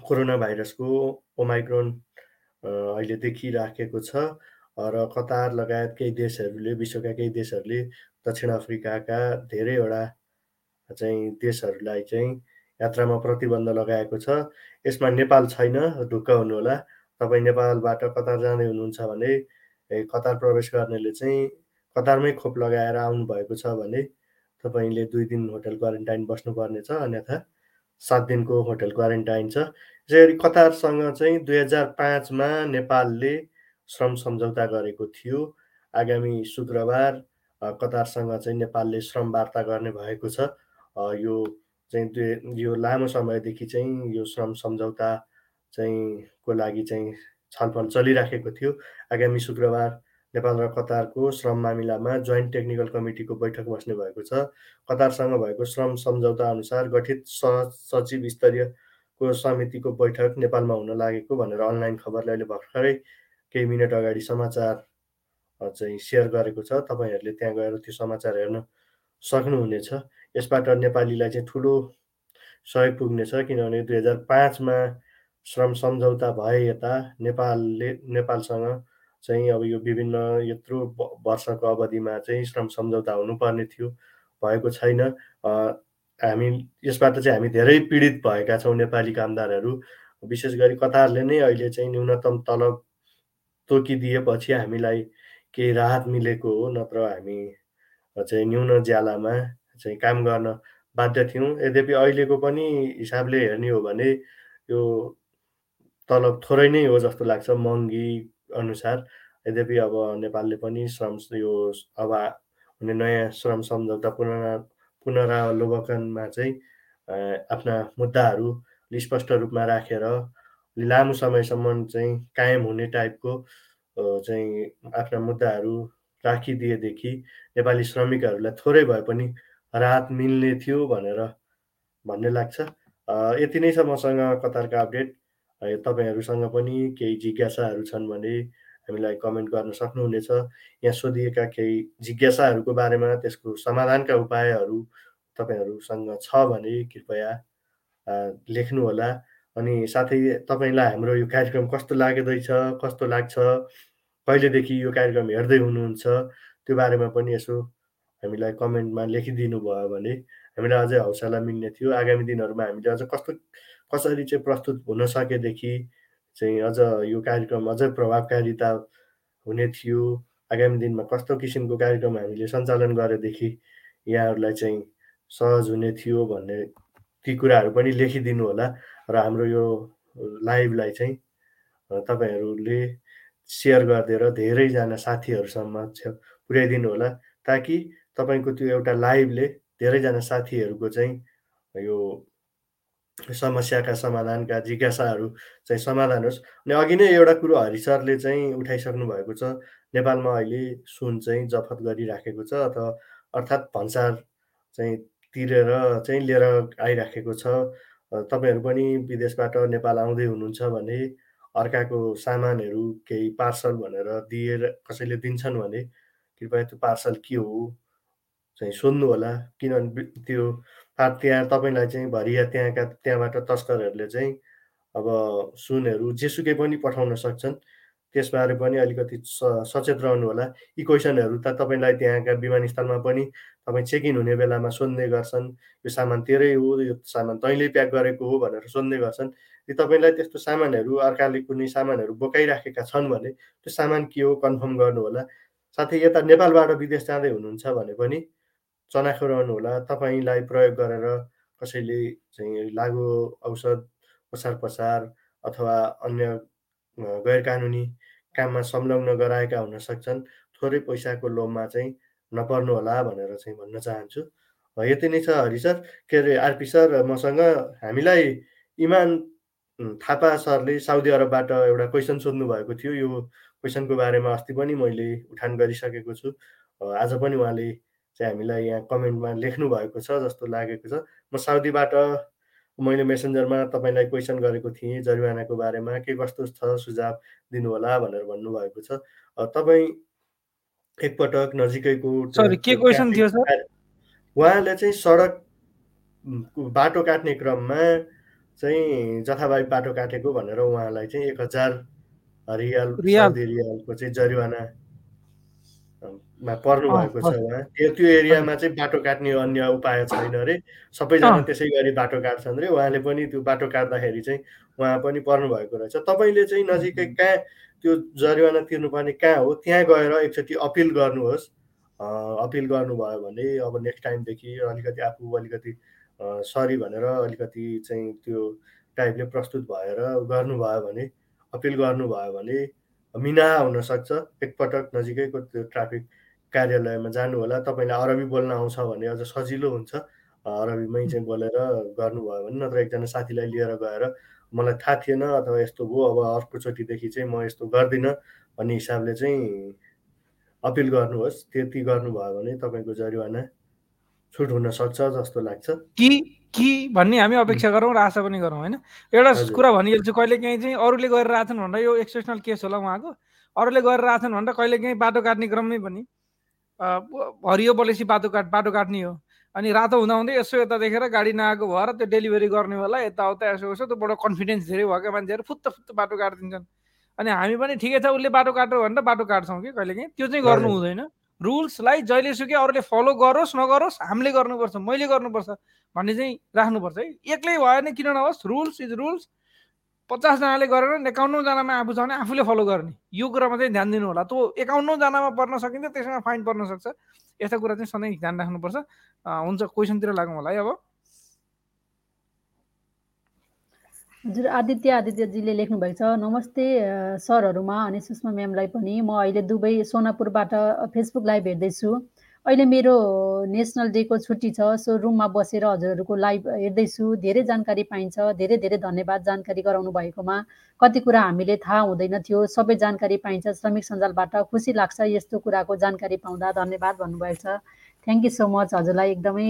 कोरोना भाइरसको ओमाइक्रोन अहिले देखिराखेको छ। र कतार लगायत केही देशहरूले विश्वका केही देशहरूले दक्षिण अफ्रिकाका धेरैवटा चाहिँ देशहरूलाई चाहिँ यात्रामा प्रतिबन्ध लगाएको छ। यसमा नेपाल छैन ढुक्क हुनुहोला। तपाईँ नेपालबाट कतार जाँदै हुनुहुन्छ भने कतार प्रवेश गर्नेले चाहिँ कतारमै खोप लगाएर आउनुभएको छ भने तपाईँले दुई दिन होटल क्वारेन्टाइन बस्नुपर्नेछ अन्यथा सात दिनको होटल क्वारेन्टाइन छ। यसै गरी कतारसँग चाहिँ दुई हजार पाँचमा नेपालले श्रम सम्झौता गरेको थियो। आगामी शुक्रबार कतारसँग चाहिँ नेपालले श्रम वार्ता गर्ने भएको छ। यो चाहिँ यो लामो समयदेखि चाहिँ यो श्रम सम्झौता चाहिँ को लागि चाहिँ छलफल चलिराखेको थियो। आगामी शुक्रबार नेपाल र कतारको श्रम मामिलामा जोइन्ट टेक्निकल कमिटीको बैठक बस्ने भएको छ। कतारसँग भएको श्रम सम्झौता अनुसार गठित सचिव स्तरीयको समितिको बैठक नेपालमा हुन लागेको भनेर अनलाइन खबरले अहिले भर्खरै केही मिनट अगाडि समाचार चाहिँ सेयर गरेको छ। तपाईँहरूले त्यहाँ गएर त्यो समाचार हेर्न सक्नुहुनेछ। यसबाट नेपालीलाई चाहिँ ठुलो सहयोग पुग्नेछ किनभने दुई हजार पाँचमा श्रम सम्झौता भए यता नेपालले नेपालसँग चाहिँ अब यो विभिन्न यत्रो वर्षको अवधिमा चाहिँ श्रम सम्झौता हुनुपर्ने थियो भएको छैन। हामी यसबाट चाहिँ हामी धेरै पीडित भएका छौँ नेपाली कामदारहरू। विशेष गरी कतारले नै अहिले चाहिँ न्यूनतम तलब तोकिदिएपछि हामीलाई केही राहत मिलेको हो नत्र हामी चाहिँ न्यून ज्यालामा चाहिँ काम गर्न बाध्य थियौँ। यद्यपि अहिलेको पनि हिसाबले हेर्ने हो भने यो तलब थोरै नै हो जस्तो लाग्छ महँगी अनुसार। यद्यपि अब नेपालले पनि श्रम यो अब हुने नयाँ श्रम सम्झौता पुनरा पुनरावलोकनमा चाहिँ आफ्ना मुद्दाहरू स्पष्ट रूपमा राखेर लामो समयसम्म चाहिँ कायम हुने टाइपको चाहिँ आफ्ना मुद्दाहरू राखिदिएदेखि नेपाली श्रमिकहरूलाई थोरै भए पनि राहत मिल्ने थियो भनेर भन्ने लाग्छ। यति नै छ मसँग कतारका अपडेट। तपाईँहरूसँग पनि केही जिज्ञासाहरू छन् भने हामीलाई कमेन्ट गर्न सक्नुहुनेछ। यहाँ सोधिएका केही जिज्ञासाहरूको बारेमा त्यसको समाधानका उपायहरू तपाईँहरूसँग छ भने कृपया लेख्नुहोला। अनि साथै तपाईँलाई हाम्रो यो कार्यक्रम कस्तो लाग्दैछ कस्तो लाग्छ? कहिलेदेखि यो कार्यक्रम हेर्दै हुनुहुन्छ? त्यो बारेमा पनि यसो हामीलाई कमेन्टमा लेखिदिनु भयो भने हामीलाई अझै हौसला मिल्ने थियो। आगामी दिनहरूमा हामीले अझ कस्तो कसरी चाहिँ प्रस्तुत हुन सकेदेखि चाहिँ अझ यो कार्यक्रम अझै प्रभावकारिता हुने थियो। आगामी दिनमा कस्तो किसिमको कार्यक्रम हामीले सञ्चालन गरेदेखि यहाँहरूलाई चाहिँ सहज हुने थियो भन्ने ती कुराहरू पनि लेखिदिनु होला। र हाम्रो यो लाइभलाई चाहिँ तपाईँहरूले सेयर गरिदिएर धेरैजना साथीहरूसम्म पुर्याइदिनु होला ताकि तपाईँको त्यो एउटा लाइभले धेरैजना साथीहरूको चाहिँ यो समस्याका समाधानका जिज्ञासाहरू चाहिँ समाधान होस्। अनि अघि नै एउटा कुरो हरि सरले चाहिँ उठाइसक्नु भएको छ नेपालमा अहिले सुन चाहिँ जफत गरिराखेको छ अथवा अर्थात् भन्सार चाहिँ तिरेर चाहिँ लिएर आइराखेको छ। तपाईँहरू पनि विदेशबाट नेपाल आउँदै हुनुहुन्छ भने अर्काको सामानहरू केही पार्सल भनेर दिएर कसैले दिन्छन् भने कृपया त्यो पार्सल के हो चाहिँ सोध्नु होला। किनभने त्यो त्यहाँ तपाईँलाई चाहिँ भरिया त्यहाँका त्यहाँबाट तस्करहरूले चाहिँ अब सुनहरू जेसुकै पनि पठाउन सक्छन्। त्यसबारे पनि अलिकति सचेत रहनु होला यी क्वेसनहरू त तपाईँलाई त्यहाँका विमानस्थलमा पनि तपाईँ चेक इन हुने बेलामा सोध्ने गर्छन्। यो सामान तेरै हो यो सामान तैँले प्याक गरेको हो भनेर सोध्ने गर्छन्। यदि तपाईँलाई त्यस्तो सामानहरू अर्काले कुनै सामानहरू बोकाइराखेका छन् भने त्यो सामान के हो कन्फर्म गर्नु होला साथै यता नेपालबाट विदेश जाँदै हुनुहुन्छ भने पनि चनाखो रहनु होला तपाईँलाई प्रयोग गरेर कसैले चाहिँ लागु औषध ओसार पसार अथवा अन्य गैर कानुनी काममा संलग्न गराएका हुन सक्छन्। थोरै पैसाको लोभमा चाहिँ नपर्नु होला भनेर चाहिँ भन्न चाहन्छु। यति नै छ हरि सर। के अरे आरपी सर मसँग हामीलाई इमान थापा सरले साउदी अरबबाट एउटा क्वेसन सोध्नु भएको थियो। यो क्वेसनको बारेमा अस्ति पनि मैले उठान गरिसकेको छु। आज पनि उहाँले चाहिँ हामीलाई यहाँ कमेन्टमा लेख्नु भएको छ जस्तो लागेको छ। म साउदीबाट मैले मेसेन्जरमा तपाईँलाई क्वेसन गरेको थिएँ जरिवानाको बारेमा के कस्तो छ सुझाव दिनुहोला भनेर भन्नुभएको छ। तपाईँ एकपटक नजिकैको सरी के क्वेसन थियो सर? उहाँले चाहिँ सडक बाटो काट्ने क्रममा चाहिँ जथाभावी बाटो काटेको भनेर उहाँलाई चाहिँ एक हजार रियाल रियालको चाहिँ जरिवाना मा पर्नु भएको छ उहाँ त्यो त्यो एरियामा चाहिँ बाटो काट्ने अन्य उपाय छैन अरे सबैजना त्यसै गरी बाटो काट्छन् अरे उहाँले पनि त्यो बाटो काट्दाखेरि चाहिँ उहाँ पनि पर्नु भएको रहेछ। तपाईँले चाहिँ नजिकै कहाँ त्यो जरिवाना तिर्नुपर्ने कहाँ हो? त्यहाँ गएर एकचोटि अपिल गर्नुहोस्। अपिल गर्नुभयो भने अब नेक्स्ट टाइमदेखि अलिकति आफू अलिकति सरी भनेर अलिकति चाहिँ त्यो टाइपले प्रस्तुत भएर गर्नुभयो भने अपिल गर्नुभयो भने मिना हुनसक्छ। एकपटक नजिकैको त्यो ट्राफिक कार्यालयमा जानु होला तपाईँलाई अरबी बोल्न आउँछ भने अझ सजिलो हुन्छ। अरबीमै चाहिँ बोलेर गर्नुभयो भने नत्र एकजना साथीलाई लिएर गएर मलाई थाहा थिएन अथवा यस्तो भयो अब अर्कोचोटिदेखि चाहिँ म यस्तो गर्दिनँ भन्ने हिसाबले चाहिँ अपिल गर्नुहोस्। त्यति गर्नुभयो भने तपाईँको जरिवाना छुट हुन सक्छ जस्तो लाग्छ। कि कि भन्ने हामी अपेक्षा गरौँ र आशा पनि गरौँ होइन? एउटा कुरा भनिहाल्छु कहिले काहीँ चाहिँ अरूले गरेर आएछन् भन्दा यो एक्सेप्सनल केस होला उहाँको। अरूले गरेर आएछन् भन्दा कहिले काहीँ बाटो काट्ने क्रममै पनि हरियो बलेसी बाटो काट बाटो काट्ने हो। अनि रातो हुँदा हुँदै यसो यता देखेर गाडी नआएको भएर त्यो डेलिभरी गर्ने होला यताउता यसो यसो त्यो बडो कन्फिडेन्स धेरै भएका मान्छेहरू फुत्त फुत्त बाटो काटिदिन्छन्। अनि हामी पनि ठिकै छ उसले बाटो काट्यो भनेर बाटो काट्छौँ कि कहिले काहीँ त्यो चाहिँ गर्नु हुँदैन। रुल्सलाई जहिले सुकै अरूले फलो गरोस् नगरोस् हामीले गर्नुपर्छ मैले गर्नुपर्छ भन्ने चाहिँ राख्नुपर्छ है। एक्लै भयो भने किन नहोस् रुल्स इज रुल्स पचासजनाले गरेर एकाउन्नजनामा आफू छ भने आफूले फलो गर्ने। यो कुरामा चाहिँ ध्यान दिनु होला त्यो एकाउन्नजनामा पर्न सकिन्छ त्यसमा फाइन पर्न सक्छ। यस्ता कुरा चाहिँ सधैँ ध्यान राख्नुपर्छ। हुन्छ क्वेसनतिर लागौँ होला है अब। हजुर आदित्य आदित्यजीले लेख्नुभएको छ नमस्ते सरहरूमा अनि सुषमा म्यामलाई पनि। म अहिले दुबई सोनापुरबाट फेसबुक लाइभ हेर्दैछु। अहिले मेरो नेसनल डेको छुट्टी छ सो रुममा बसेर हजुरहरूको लाइभ हेर्दैछु। धेरै जानकारी पाइन्छ धेरै धेरै धन्यवाद जानकारी गराउनु भएकोमा। कति कुरा हामीले थाहा हुँदैन थियो सबै जानकारी पाइन्छ। श्रमिक सञ्जालबाट खुसी लाग्छ यस्तो कुराको जानकारी पाउँदा। धन्यवाद भन्नुभएको छ थ्याङ्क यू सो मच हजुरलाई एकदमै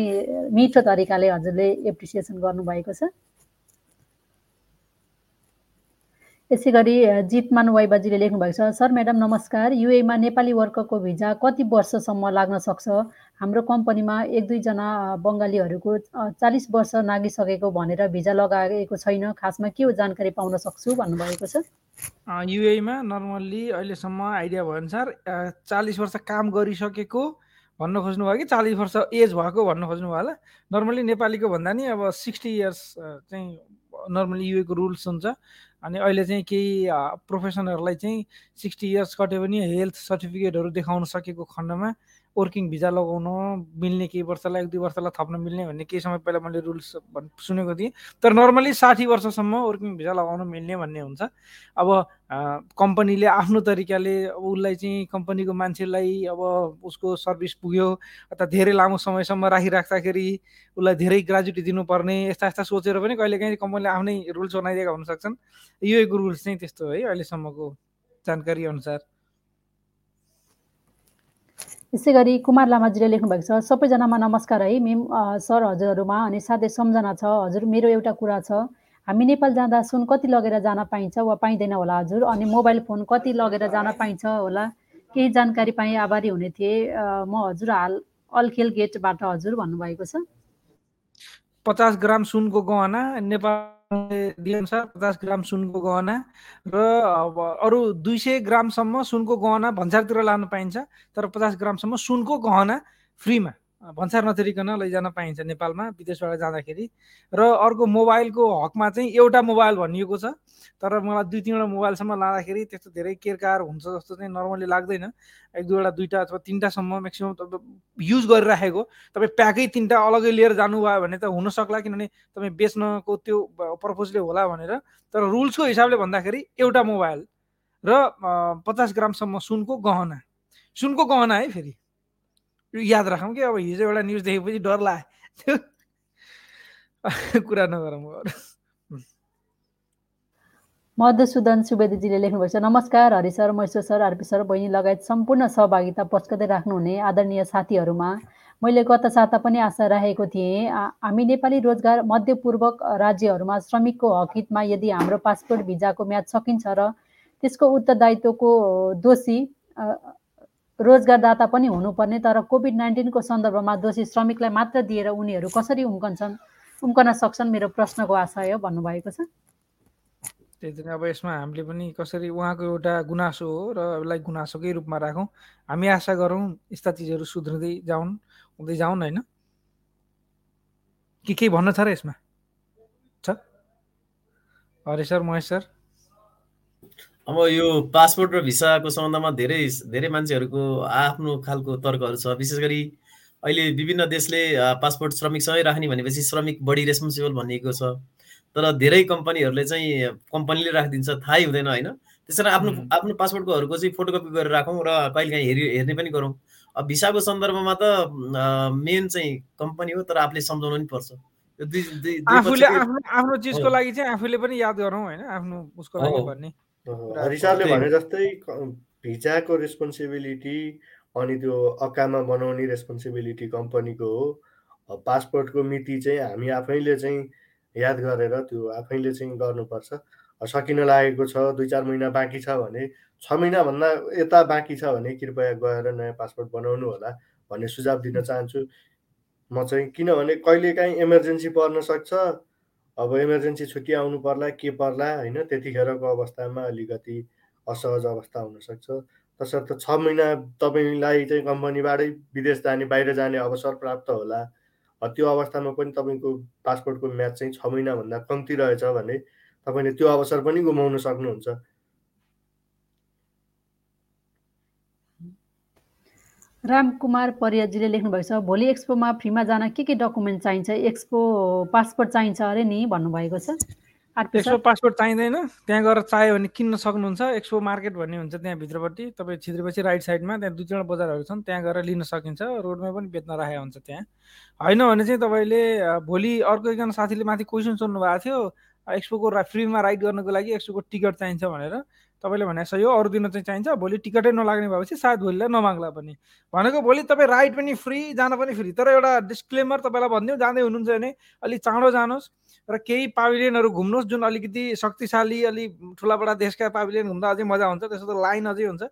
मिठो तरिकाले हजुरले एप्रिसिएसन गर्नुभएको छ। यसै गरी जितमान वाइबाजीले लेख्नुभएको छ सर म्याडम नमस्कार। युएमा नेपाली वर्करको भिजा कति वर्षसम्म लाग्न सक्छ? हाम्रो कम्पनीमा एक दुईजना बङ्गालीहरूको चालिस वर्ष नागिसकेको भनेर भिजा लगाएको छैन। खासमा के हो जानकारी पाउन सक्छु? भन्नुभएको छ। युएमा नर्मल्ली अहिलेसम्म आइडिया भएअनुसार चालिस वर्ष काम गरिसकेको भन्न खोज्नु भयो कि? चालिस वर्ष एज भएको भन्न खोज्नु भयो होला। नर्मल्ली नेपालीको भन्दा नि अब सिक्सटी इयर्स चाहिँ नर्मली युएको रुल्स हुन्छ। अनि अहिले चाहिँ केही प्रोफेसनहरूलाई चाहिँ सिक्सटी इयर्स कट्यो भने हेल्थ सर्टिफिकेटहरू देखाउन सकेको खण्डमा वर्किङ भिजा लगाउन मिल्ने केही वर्षलाई एक दुई वर्षलाई थप्न मिल्ने भन्ने केही समय पहिला मैले रुल्स सुनेको थिएँ। तर नर्मली साठी वर्षसम्म वर्किङ भिजा लगाउन मिल्ने भन्ने हुन्छ। अब कम्पनीले आफ्नो तरिकाले अब उसलाई चाहिँ कम्पनीको मान्छेलाई अब उसको सर्भिस पुग्यो अथवा धेरै लामो समयसम्म राखिराख्दाखेरि उसलाई धेरै ग्रेजुटी दिनुपर्ने यस्ता यस्ता सोचेर पनि कहिले काहीँ कम्पनीले आफ्नै रुल्स बनाइदिएका हुनसक्छन्। यो एक रुल्स चाहिँ त्यस्तो है अहिलेसम्मको जानकारी अनुसार। यसै गरी कुमार लामाजीले लेख्नुभएको छ सबैजनामा नमस्कार है मेम सर हजुरहरूमा अनि साथै सम्झना छ। हजुर मेरो एउटा कुरा छ। हामी नेपाल जाँदा सुन कति लगेर जान पाइन्छ वा पाइँदैन होला हजुर? अनि मोबाइल फोन कति लगेर जान पाइन्छ होला? केही जानकारी पाएँ आभारी हुने थिएँ। म हजुर हाल अल्खेल गेटबाट हजुर भन्नुभएको छ। पचास ग्राम सुनको गहना नेपाल दिएअनुसार पचास ग्राम सुनको गहना र अब अरू दुई सय ग्रामसम्म सुनको गहना भन्सारतिर लानु पाइन्छ तर पचास ग्रामसम्म सुनको गहना फ्रीमा। भन्सार नतिरिकन लैजान पाइन्छ नेपालमा विदेशबाट जाँदाखेरि। र अर्को मोबाइलको हकमा चाहिँ एउटा मोबाइल भनिएको छ तर मलाई दुई तिनवटा मोबाइलसम्म लाँदाखेरि त्यस्तो धेरै केरकार हुन्छ जस्तो चाहिँ नर्मली लाग्दैन। एक दुईवटा दुईवटा अथवा तिनवटासम्म म्याक्सिमम् युज गरिराखेको। तपाईँ प्याकै तिनवटा अलग्गै लिएर जानुभयो भने त हुनसक्ला किनभने तपाईँ बेच्नको त्यो पर्पजले होला भनेर। तर रुल्सको हिसाबले भन्दाखेरि एउटा मोबाइल र पचास ग्रामसम्म सुनको गहना। सुनको गहना है फेरि। याद राखौँ कि अब हिजो एउटा न्युज देखेपछि डर लाग्यो कुरा नगरौँ मधुसूदन सुवेदीजीले लेख्नुभएको छ नमस्कार Hari sir Maheshwar sir RP sir बहिनी लगायत सम्पूर्ण सहभागिता पस्कदै राख्नुहुने आदरणीय साथीहरूमा। मैले गत साता पनि आशा राखेको थिएँ हामी नेपाली रोजगार मध्यपूर्वक राज्यहरूमा श्रमिकको हक हितमा यदि हाम्रो पासपोर्ट भिजाको म्याद सकिन्छ र त्यसको उत्तरदायित्वको दोषी रोजगारदाता पनि हुनुपर्ने तर कोभिड नाइन्टिनको सन्दर्भमा दोषी श्रमिकलाई मात्र दिएर उनीहरू कसरी उम्कन्छन् उम्कन सक्छन् मेरो प्रश्नको आशय भन्नुभएको छ। त्यही त अब यसमा हामीले पनि कसरी उहाँको एउटा गुनासो हो र यसलाई गुनासोकै रूपमा राखौँ। हामी आशा गरौँ यस्ता चिजहरू सुध्रिँदै जाउन् हुँदै जाउन् होइन? के केही भन्न छ र यसमा? छ? हरे सर महेश सर? अब यो पासपोर्ट र भिसाको सम्बन्धमा धेरै धेरै मान्छेहरूको आफ्नो खालको तर्कहरू छ। विशेष गरी अहिले विभिन्न देशले पासपोर्ट श्रमिकसँगै राख्ने भनेपछि श्रमिक बढी रेस्पोन्सिबल भनिएको छ। तर धेरै कम्पनीहरूले चाहिँ कम्पनीले राखिदिन्छ थाहै हुँदैन होइन? त्यसै कारण आफ्नो। आफ्नो पासपोर्टको चाहिँ फोटोकपी गरेर राखौँ र कहिलेकाहीँ हेरि हेर्ने पनि गरौँ। अब भिसाको सन्दर्भमा त मेन चाहिँ कम्पनी हो तर आफूले सम्झाउनु पनि पर्छ। आफूले आफ्नो आफ्नो चिजको। लागि चाहिँ आफूले पनि याद गरौँ होइन? आफ्नो उसको लागि। भन्ने। हरिसारले। भने जस्तै भिजाको रेस्पोन्सिबिलिटी अनि त्यो अकामा बनाउने रेस्पोन्सिबिलिटी कम्पनीको हो। पासपोर्टको मिति चाहिँ हामी आफैले चाहिँ याद गरेर त्यो आफैले चाहिँ गर्नुपर्छ। सकिन लागेको छ दुई चार महिना बाँकी छ भने छ महिनाभन्दा यता बाँकी छ भने कृपया गएर नयाँ पासपोर्ट बनाउनु होला भन्ने सुझाव दिन चाहन्छु। म चाहिँ किनभने कहिलेकाहीँ इमर्जेन्सी पर्न सक्छ अब इमर्जेन्सी छुट्टी आउनु पर्ला के पर्ला होइन त्यतिखेरको अवस्थामा अलिकति असहज अवस्था हुनसक्छ। तसर्थ छ महिना तपाईँलाई चाहिँ कम्पनीबाटै विदेश जाने बाहिर जाने अवसर प्राप्त होला। त्यो अवस्थामा पनि तपाईँको पासपोर्टको म्याच चाहिँ छ महिनाभन्दा कम्ती रहेछ भने तपाईँले त्यो अवसर पनि गुमाउन सक्नुहुन्छ। रामकुमार परियाजीले लेख्नुभएको छ भोलि एक्सपोमा फ्रीमा जान के के डकुमेन्ट चाहिन्छ? एक्सपो पासपोर्ट चाहिन्छ अरे नि भन्नुभएको छ। एक्सपो पासपोर्ट चाहिँदैन। त्यहाँ गएर चाहियो भने किन्न सक्नुहुन्छ। एक्सपो मार्केट भन्ने हुन्छ त्यहाँ भित्रपट्टि तपाईँ छिद्रेपछि राइट साइडमा त्यहाँ दुई तिनवटा बजारहरू छन् त्यहाँ गएर लिन सकिन्छ। रोडमा पनि बेच्न राखेको हुन्छ त्यहाँ। होइन भने चाहिँ तपाईँले भोलि अर्को एकजना साथीले माथि क्वेसन सोध्नु भएको थियो एक्सपोको फ्रीमा राइड गर्नको लागि एक्सपोको टिकट चाहिन्छ भनेर। तपाईँले भने सही हो अरू दिन चाहिँ चाहिन्छ भोलि टिकटै नलाग्ने भएपछि सायद भोलिलाई नमाग्ला पनि। भनेको भोलि तपाईँ राइड पनि फ्री जान पनि फ्री। तर एउटा डिस्क्लेमर तपाईँलाई भनिदिउँ जाँदै हुनुहुन्छ भने अलिक चाँडो जानुहोस् र केही पाभिलियनहरू घुम्नुहोस् जुन अलिकति शक्तिशाली अलि ठुला बडा देशका पाभिलियन घुम्दा अझै मजा हुन्छ त्यसो त लाइन अझै हुन्छ।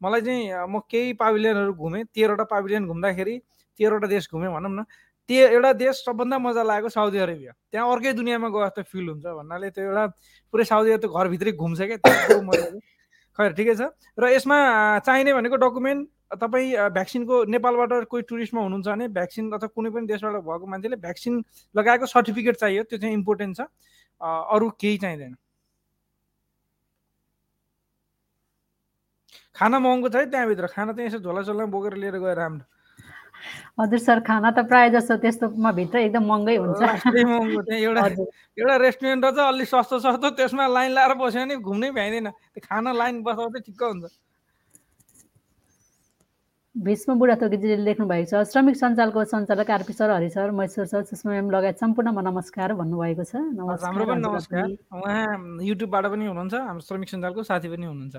मलाई चाहिँ म केही पाभिलियनहरू घुमेँ तेह्रवटा पाभिलियन घुम्दाखेरि तेह्रवटा देश घुमेँ भनौँ न। त्यो एउटा देश सबभन्दा मजा लागेको साउदी अरेबिया। त्यहाँ अर्कै दुनियाँमा गयो जस्तो फिल हुन्छ भन्नाले त्यो एउटा पुरै साउदी अरेबिया घरभित्रै घुम्छ क्या त्यस्तो मजा छ। खैर ठिकै छ। र यसमा चाहिने भनेको डकुमेन्ट तपाईँ भ्याक्सिनको नेपालबाट कोही टुरिस्टमा हुनुहुन्छ भने भ्याक्सिन अथवा कुनै पनि देशबाट भएको मान्छेले भ्याक्सिन लगाएको सर्टिफिकेट चाहियो त्यो चाहिँ इम्पोर्टेन्ट छ। अरू केही चाहिँदैन। खाना महँगो छ है त्यहाँभित्र। खाना चाहिँ यसो झोला झोला बोकेर लिएर गएर राम्रो हजुर सर खाना त प्रायः जस्तो त्यस्तोमा भित्र एकदम महँगै हुन्छ। महँगो एउटा एउटा रेस्टुरेन्ट रहेछ अलिक सस्तो सस्तो त्यसमा लाइन लाएर बस्यो भने घुम्नै भ्याइँदैन। त्यो खाना लाइन बसाउँदै ठिक्क हुन्छ। भीष्म बुढाथोकीजीले लेख्नु भएको छ श्रमिक सञ्जालको सञ्चालक RP sir Hari sir Maheshwar sir Sushma ma'am लगायत सम्पूर्णमा नमस्कार भन्नुभएको छ। नमस्कार। उहाँ युट्युबबाट पनि हुनुहुन्छ हाम्रो श्रमिक सञ्जालको साथी पनि हुनुहुन्छ।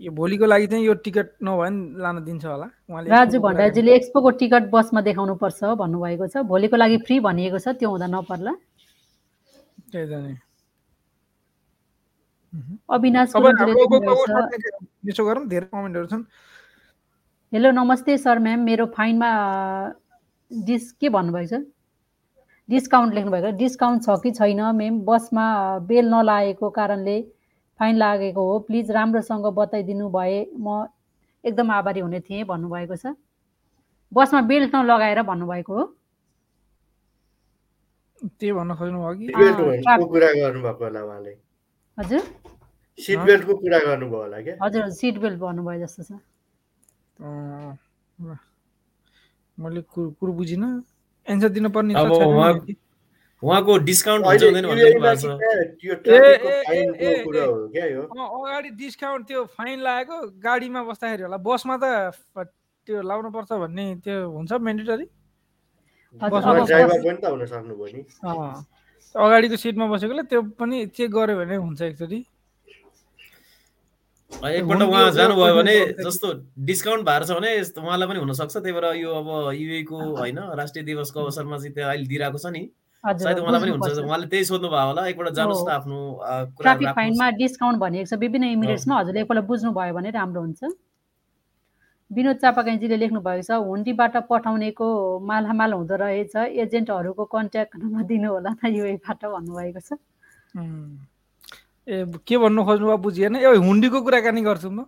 यो भोलिको लागि चाहिँ यो टिकट नभयो भने लान दिन्छ होला। उहाँले राजु भण्डारीजीले एक्सपोको टिकट बसमा देखाउनु पर्छ भन्नुभएको छ। भोलिको लागि फ्री भनिएको छ त्यो हुँदा नपर्ला। गर्नु- त्यही त नि। अविनाश धेरै कमेन्टहरू छन्। हेलो नमस्ते सर म्याम। मेरो फाइनमा डिस के भन्नुभएको छ? डिस्काउन्ट लेख्नुभएको डिस्काउन्ट छ कि छैन? म्याम बसमा बेल नलागेको कारणले फाइन लागेको हो। प्लिज राम्रोसँग बताइदिनु भए म एकदम आभारी हुने थिएँ भन्नुभएको छ। बसमा बेल्ट नलगाएर भन्नुभएको हो। त्यही भन्न खोज्नुभयो कि? कुरा गर्नुभएको होला उहाँले। हजुर। सिट। बेल्टको कुरा गर्नुभयो होला क्या? हजुर सिट बेल्ट भन्नुभयो जस्तो छ। मैले कुरो कुरो बुझिनँ। एन्सर दिनुपर्ने उहाँको डिस्काउन्ट हुन्छ अगाडि डिस्काउन्ट त्यो फाइन लागेको गाडीमा बस्दाखेरि होला। बसमा त त्यो लाउनु पर्छ भन्ने त्यो हुन्छ मेन्डेटरी अगाडिको सिटमा बसेकोले त्यो पनि चेक गर्यो भने हुन्छ एकचोटि। एकपल्ट उहाँ जानुभयो भने जस्तो डिस्काउन्ट भएको छ भने उहाँलाई पनि हुनसक्छ। त्यही भएर यो अब युएको होइन राष्ट्रिय दिवसको अवसरमा चाहिँ त्यहाँ अहिले दिइरहेको छ नि। सायद उहाँलाई पनि हुन्छ। उहाँले त्यही सोध्नु भयो होला एकपल्ट जानुहोस् न। आफ्नो ट्राफिक फाइनमा डिस्काउन्ट भनिएको छ विभिन्न इमिरेट्समा हजुरले एकपल्ट बुझ्नुभयो भने राम्रो हुन्छ। विनोद चापाकाइजीले लेख्नु भएको छ हुन्डीबाट पठाउनेको मालामाल हुँदो रहेछ एजेन्टहरूको कन्ट्याक्ट नम्बर दिनु होला न युएबाट भन्नुभएको छ। ए के भन्नु खोज्नुभयो बुझिएन? ए हुन्डीको कुराकानी गर्छु म।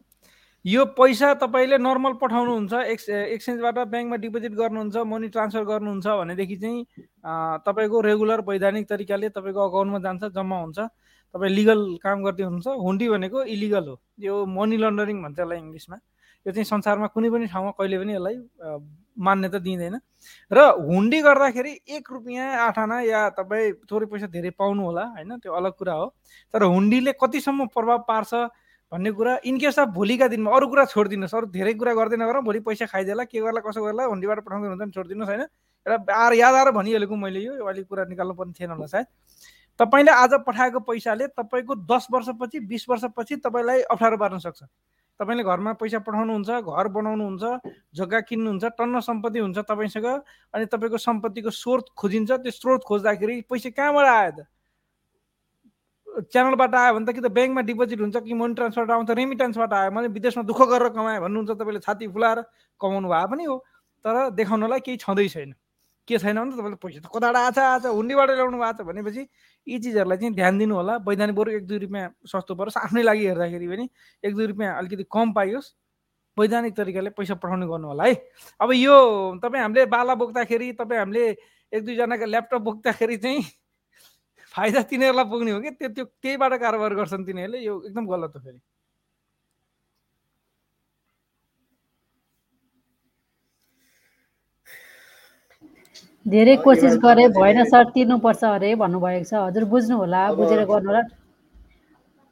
यो पैसा तपाईँले नर्मल पठाउनुहुन्छ एक्स एक्सचेन्जबाट ब्याङ्कमा डिपोजिट गर्नुहुन्छ मनी ट्रान्सफर गर्नुहुन्छ भनेदेखि चाहिँ तपाईँको रेगुलर वैधानिक तरिकाले तपाईँको अकाउन्टमा जान्छ जम्मा हुन्छ। तपाईँ लिगल काम गर्दै हुनुहुन्छ हुन्डी भनेको इलिगल हो। यो मनी लन्डरिङ भन्छ यसलाई इङ्ग्लिसमा। यो चाहिँ संसारमा कुनै पनि ठाउँमा कहिले पनि यसलाई मान्यता दिँदैन। र हुन्डी गर्दाखेरि एक रुपियाँ आठ आना या तपाईँ थोरै पैसा धेरै पाउनु होला होइन? त्यो अलग कुरा हो। तर हुन्डीले कतिसम्म प्रभाव पार्छ भन्ने कुरा इनकेस अफ भोलिका दिनमा अरू कुरा छोडिदिनुहोस्। अरू धेरै कुरा गर्दै नगर भोलि पैसा खाइदिएला के गर्ला कसो गर्ला हुन्डीबाट पठाउँदै हुन्छ भने छोडिदिनुहोस् होइन? एउटा आएर याद आएर भनिहालेको मैले यो अहिले कुरा निकाल्नु पर्ने थिएन होला सायद। तपाईँले आज पठाएको पैसाले तपाईँको दस वर्षपछि बिस वर्षपछि तपाईँलाई अप्ठ्यारो पार्न सक्छ। तपाईँले घरमा पैसा पठाउनुहुन्छ घर बनाउनुहुन्छ जग्गा किन्नुहुन्छ टन्न सम्पत्ति हुन्छ तपाईँसँग अनि तपाईँको सम्पत्तिको स्रोत खोजिन्छ। त्यो स्रोत खोज्दाखेरि पैसा कहाँबाट आयो त? च्यानलबाट आयो भने त कि त ब्याङ्कमा डिपोजिट हुन्छ कि मनी ट्रान्सफरबाट आउँछ रेमिटेन्सबाट आयो। मैले विदेशमा दुःख गरेर कमाएँ भन्नुहुन्छ तपाईँले छाती फुलाएर कमाउनु भए पनि हो। तर देखाउनलाई केही छँदै छैन। के छैन भने तपाईँले पैसा त कताबाट आछ आछ हुन्डीबाट ल्याउनु भएको छ भनेपछि यी चिजहरूलाई चाहिँ ध्यान दिनु होला वैधानिक बरु एक दुई रुपियाँ सस्तो परोस्। आफ्नै लागि हेर्दाखेरि पनि एक दुई रुपियाँ अलिकति कम पाइयोस्। वैधानिक तरिकाले पैसा पठाउने गर्नु होला है। अब यो तपाईँ हामीले बाला बोक्दाखेरि तपाईँ हामीले एक दुईजनाको ल्यापटप बोक्दाखेरि चाहिँ फाइदा तिनीहरूलाई पुग्ने हो कि? त्यो त्यो त्यहीबाट कारोबार गर्छन् तिनीहरूले यो एकदम गलत हो फेरि। धेरै कोसिस गरे भएन सर तिर्नुपर्छ अरे भन्नुभएको छ। हजुर बुझ्नु होला बुझेर गर्नु होला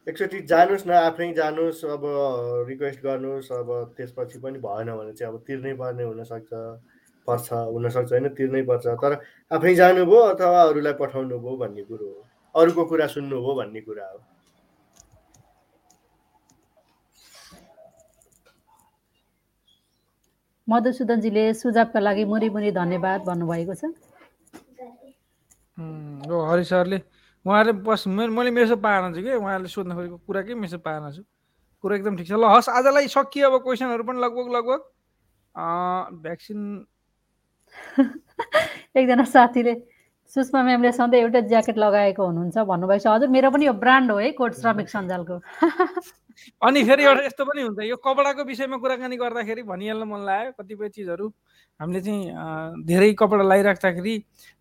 एकचोटि जानुहोस् न आफै जानुहोस् अब रिक्वेस्ट गर्नुहोस् अब त्यसपछि पनि भएन भने चाहिँ अब तिर्नै पर्ने हुनसक्छ पर्छ हुनसक्छ होइन? तिर्नै पर्छ। तर आफै जानुभयो अथवा अरूलाई पठाउनु भयो भन्ने कुरो हो। अरूको कुरा सुन्नुभयो भन्ने कुरा हो। मधुसूदनजीले सुझावका लागि मुरी मुरी धन्यवाद भन्नुभएको छ। हो हरि सरले। उहाँले बस मैले मेसेज पाएन छु कि? उहाँले सोध्न खोजेको कुरा के? मेसेज पाएन छु। कुरा एकदम ठिक छ। ल हस् आजलाई सकियो अब क्वेसनहरू पनि लगभग लगभग। अँ, भ्याक्सिन एकजना साथीले सुषमा म्यामले सधैँ एउटै ज्याकेट लगाएको हुनुहुन्छ भन्नुभएको छ हजुर मेरो पनि यो ब्रान्ड हो है कोट श्रमिक सञ्जालको। अनि फेरि एउटा यस्तो पनि हुन्छ यो कपडाको विषयमा कुराकानी गर्दाखेरि भनिहाल्न मन लाग्यो। कतिपय चिजहरू हामीले चाहिँ धेरै कपडा लगाइराख्दाखेरि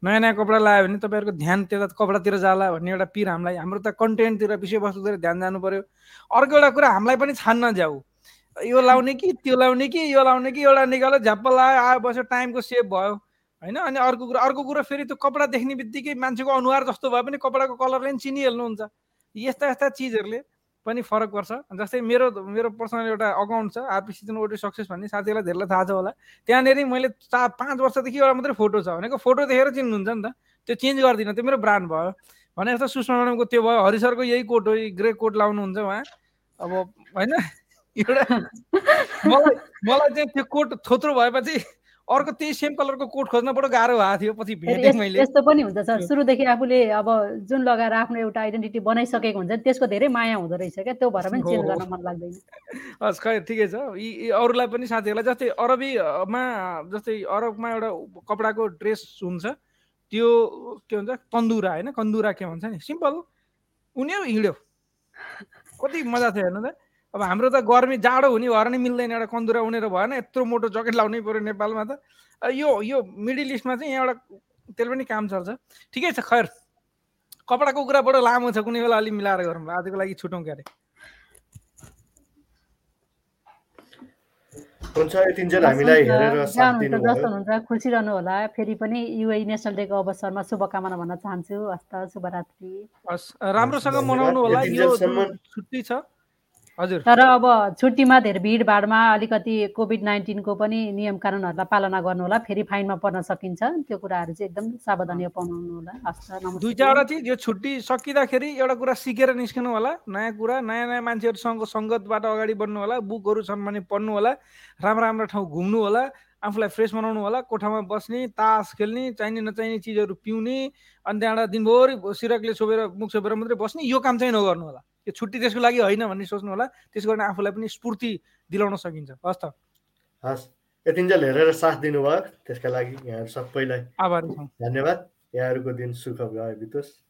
नयाँ नयाँ कपडा लगायो भने तपाईँहरूको ध्यान त्यता कपडातिर जाला भन्ने एउटा पिर हामीलाई हाम्रो त कन्टेन्टतिर विषयवस्तुतिर ध्यान जानु पर्यो। अर्को एउटा कुरा हामीलाई पनि छान्न जाऊ। यो लाउने कि त्यो लाउने कि यो लाउने कि एउटा निकाल्यो झ्याप्प लगायो आयो बस्यो टाइमको सेभ भयो। होइन? अनि अर्को कुरा अर्को कुरा फेरि त्यो कपडा देख्ने बित्तिकै मान्छेको अनुहार जस्तो भए पनि कपडाको कलरले पनि चिनिहाल्नुहुन्छ। यस्ता यस्ता चिजहरूले पनि फरक पर्छ। जस्तै मेरो मेरो पर्सनल एउटा अकाउन्ट छ आरपी सिजन सक्सेस भन्ने साथीहरूलाई धेरैलाई थाहा छ होला। त्यहाँनिर मैले चार पाँच वर्षदेखि एउटा मात्रै फोटो छ। भनेको फोटो देखेर चिन्नुहुन्छ नि त। त्यो चेन्ज गर्दिनँ त्यो मेरो ब्रान्ड भयो। भने जस्तो सुषमा म्याडमको त्यो भयो हरि सरको यही कोट हो ग्रे कोट लाउनुहुन्छ उहाँ। अब होइन? एउटा मलाई मलाई चाहिँ त्यो कोट थोत्रो भएपछि अर्को त्यही सेम कलरको कोट खोज्न बडो गाह्रो भएको थियो पछि भेटेँ मैले। यस्तो पनि हुन्छ सर सुरुदेखि आफूले अब जुन लगाएर आफ्नो एउटा आइडेन्टिटी बनाइसकेको हुन्छ त्यसको धेरै माया हुँदो रहेछ क्या। त्यो भएर पनि चेन्ज। गर्न मन लाग्दैन। हस् खै ठिकै छ। यी यी अरूलाई पनि साथीहरूलाई जस्तै अरबीमा जस्तै अरबमा एउटा कपडाको ड्रेस हुन्छ त्यो के भन्छ कन्दुरा होइन? कन्दुरा के भन्छ नि? सिम्पल। उनीहरू हिँड्यो। कति मजा थियो हेर्नु त। अब हाम्रो त गर्मी जाडो हुने भएर नै मिल्दैन एउटा कन्दुरा उनेर भएन यत्रो मोटो ज्याकेट लाउनै पऱ्यो नेपालमा त। यो यो मिडल इस्टमा चाहिँ यहाँ एउटा त्यसले पनि काम चल्छ ठिकै छ खैर। कपडाको कुरा बडो लामो छ कुनै बेला अलिक मिलाएर गरौँ। आजको लागि छुटौँ क्यारे। हुन्छ यतिन्जेल हामीलाई हेरेर। साथ दिनुभयो। हुनुहुन्छ खुसी रहनु होला फेरि पनि युए नेसनल डेको अवसरमा शुभकामना भन्न चाहन्छु। हस्त शुभरात्रि। हस् राम्रोसँग। मनाउनु होला यो छुट्टी छ हजुर। तर अब छुट्टीमा धेरै भिडभाडमा अलिकति कोभिड नाइन्टिनको पनि नियम कानुनहरूलाई पालना गर्नु होला फेरि फाइनमा पर्न सकिन्छ। त्यो कुराहरू चाहिँ एकदम सावधानी अपनाउनु होला हस् दुई चारवटा चिज यो छुट्टी सकिँदाखेरि एउटा कुरा सिकेर निस्कनु होला नयाँ कुरा नयाँ नयाँ मान्छेहरूसँग सङ्गतबाट अगाडि बढ्नु होला बुकहरू छन् भने पढ्नु होला राम्रो राम्रो ठाउँ घुम्नु होला आफूलाई फ्रेस बनाउनु होला कोठामा बस्ने तास खेल्ने चाहिने नचाहिने चिजहरू पिउने अनि त्यहाँबाट दिनभरि सिरकले छोपेर मुख छोपेर मात्रै बस्ने यो काम चाहिँ नगर्नु होला यो छुट्टी त्यसको लागि होइन भन्ने सोच्नु होला। त्यसो गर्ने आफूलाई पनि स्फूर्ति दिलाउन सकिन्छ। हस् त। हस्। यतिन्जेल हेरेर साथ दिनुभयो। त्यसका लागि यहाँहरू सबैलाई आभारी छौँ। धन्यवाद। यहाँहरूको दिन सुख भयो बितोस्।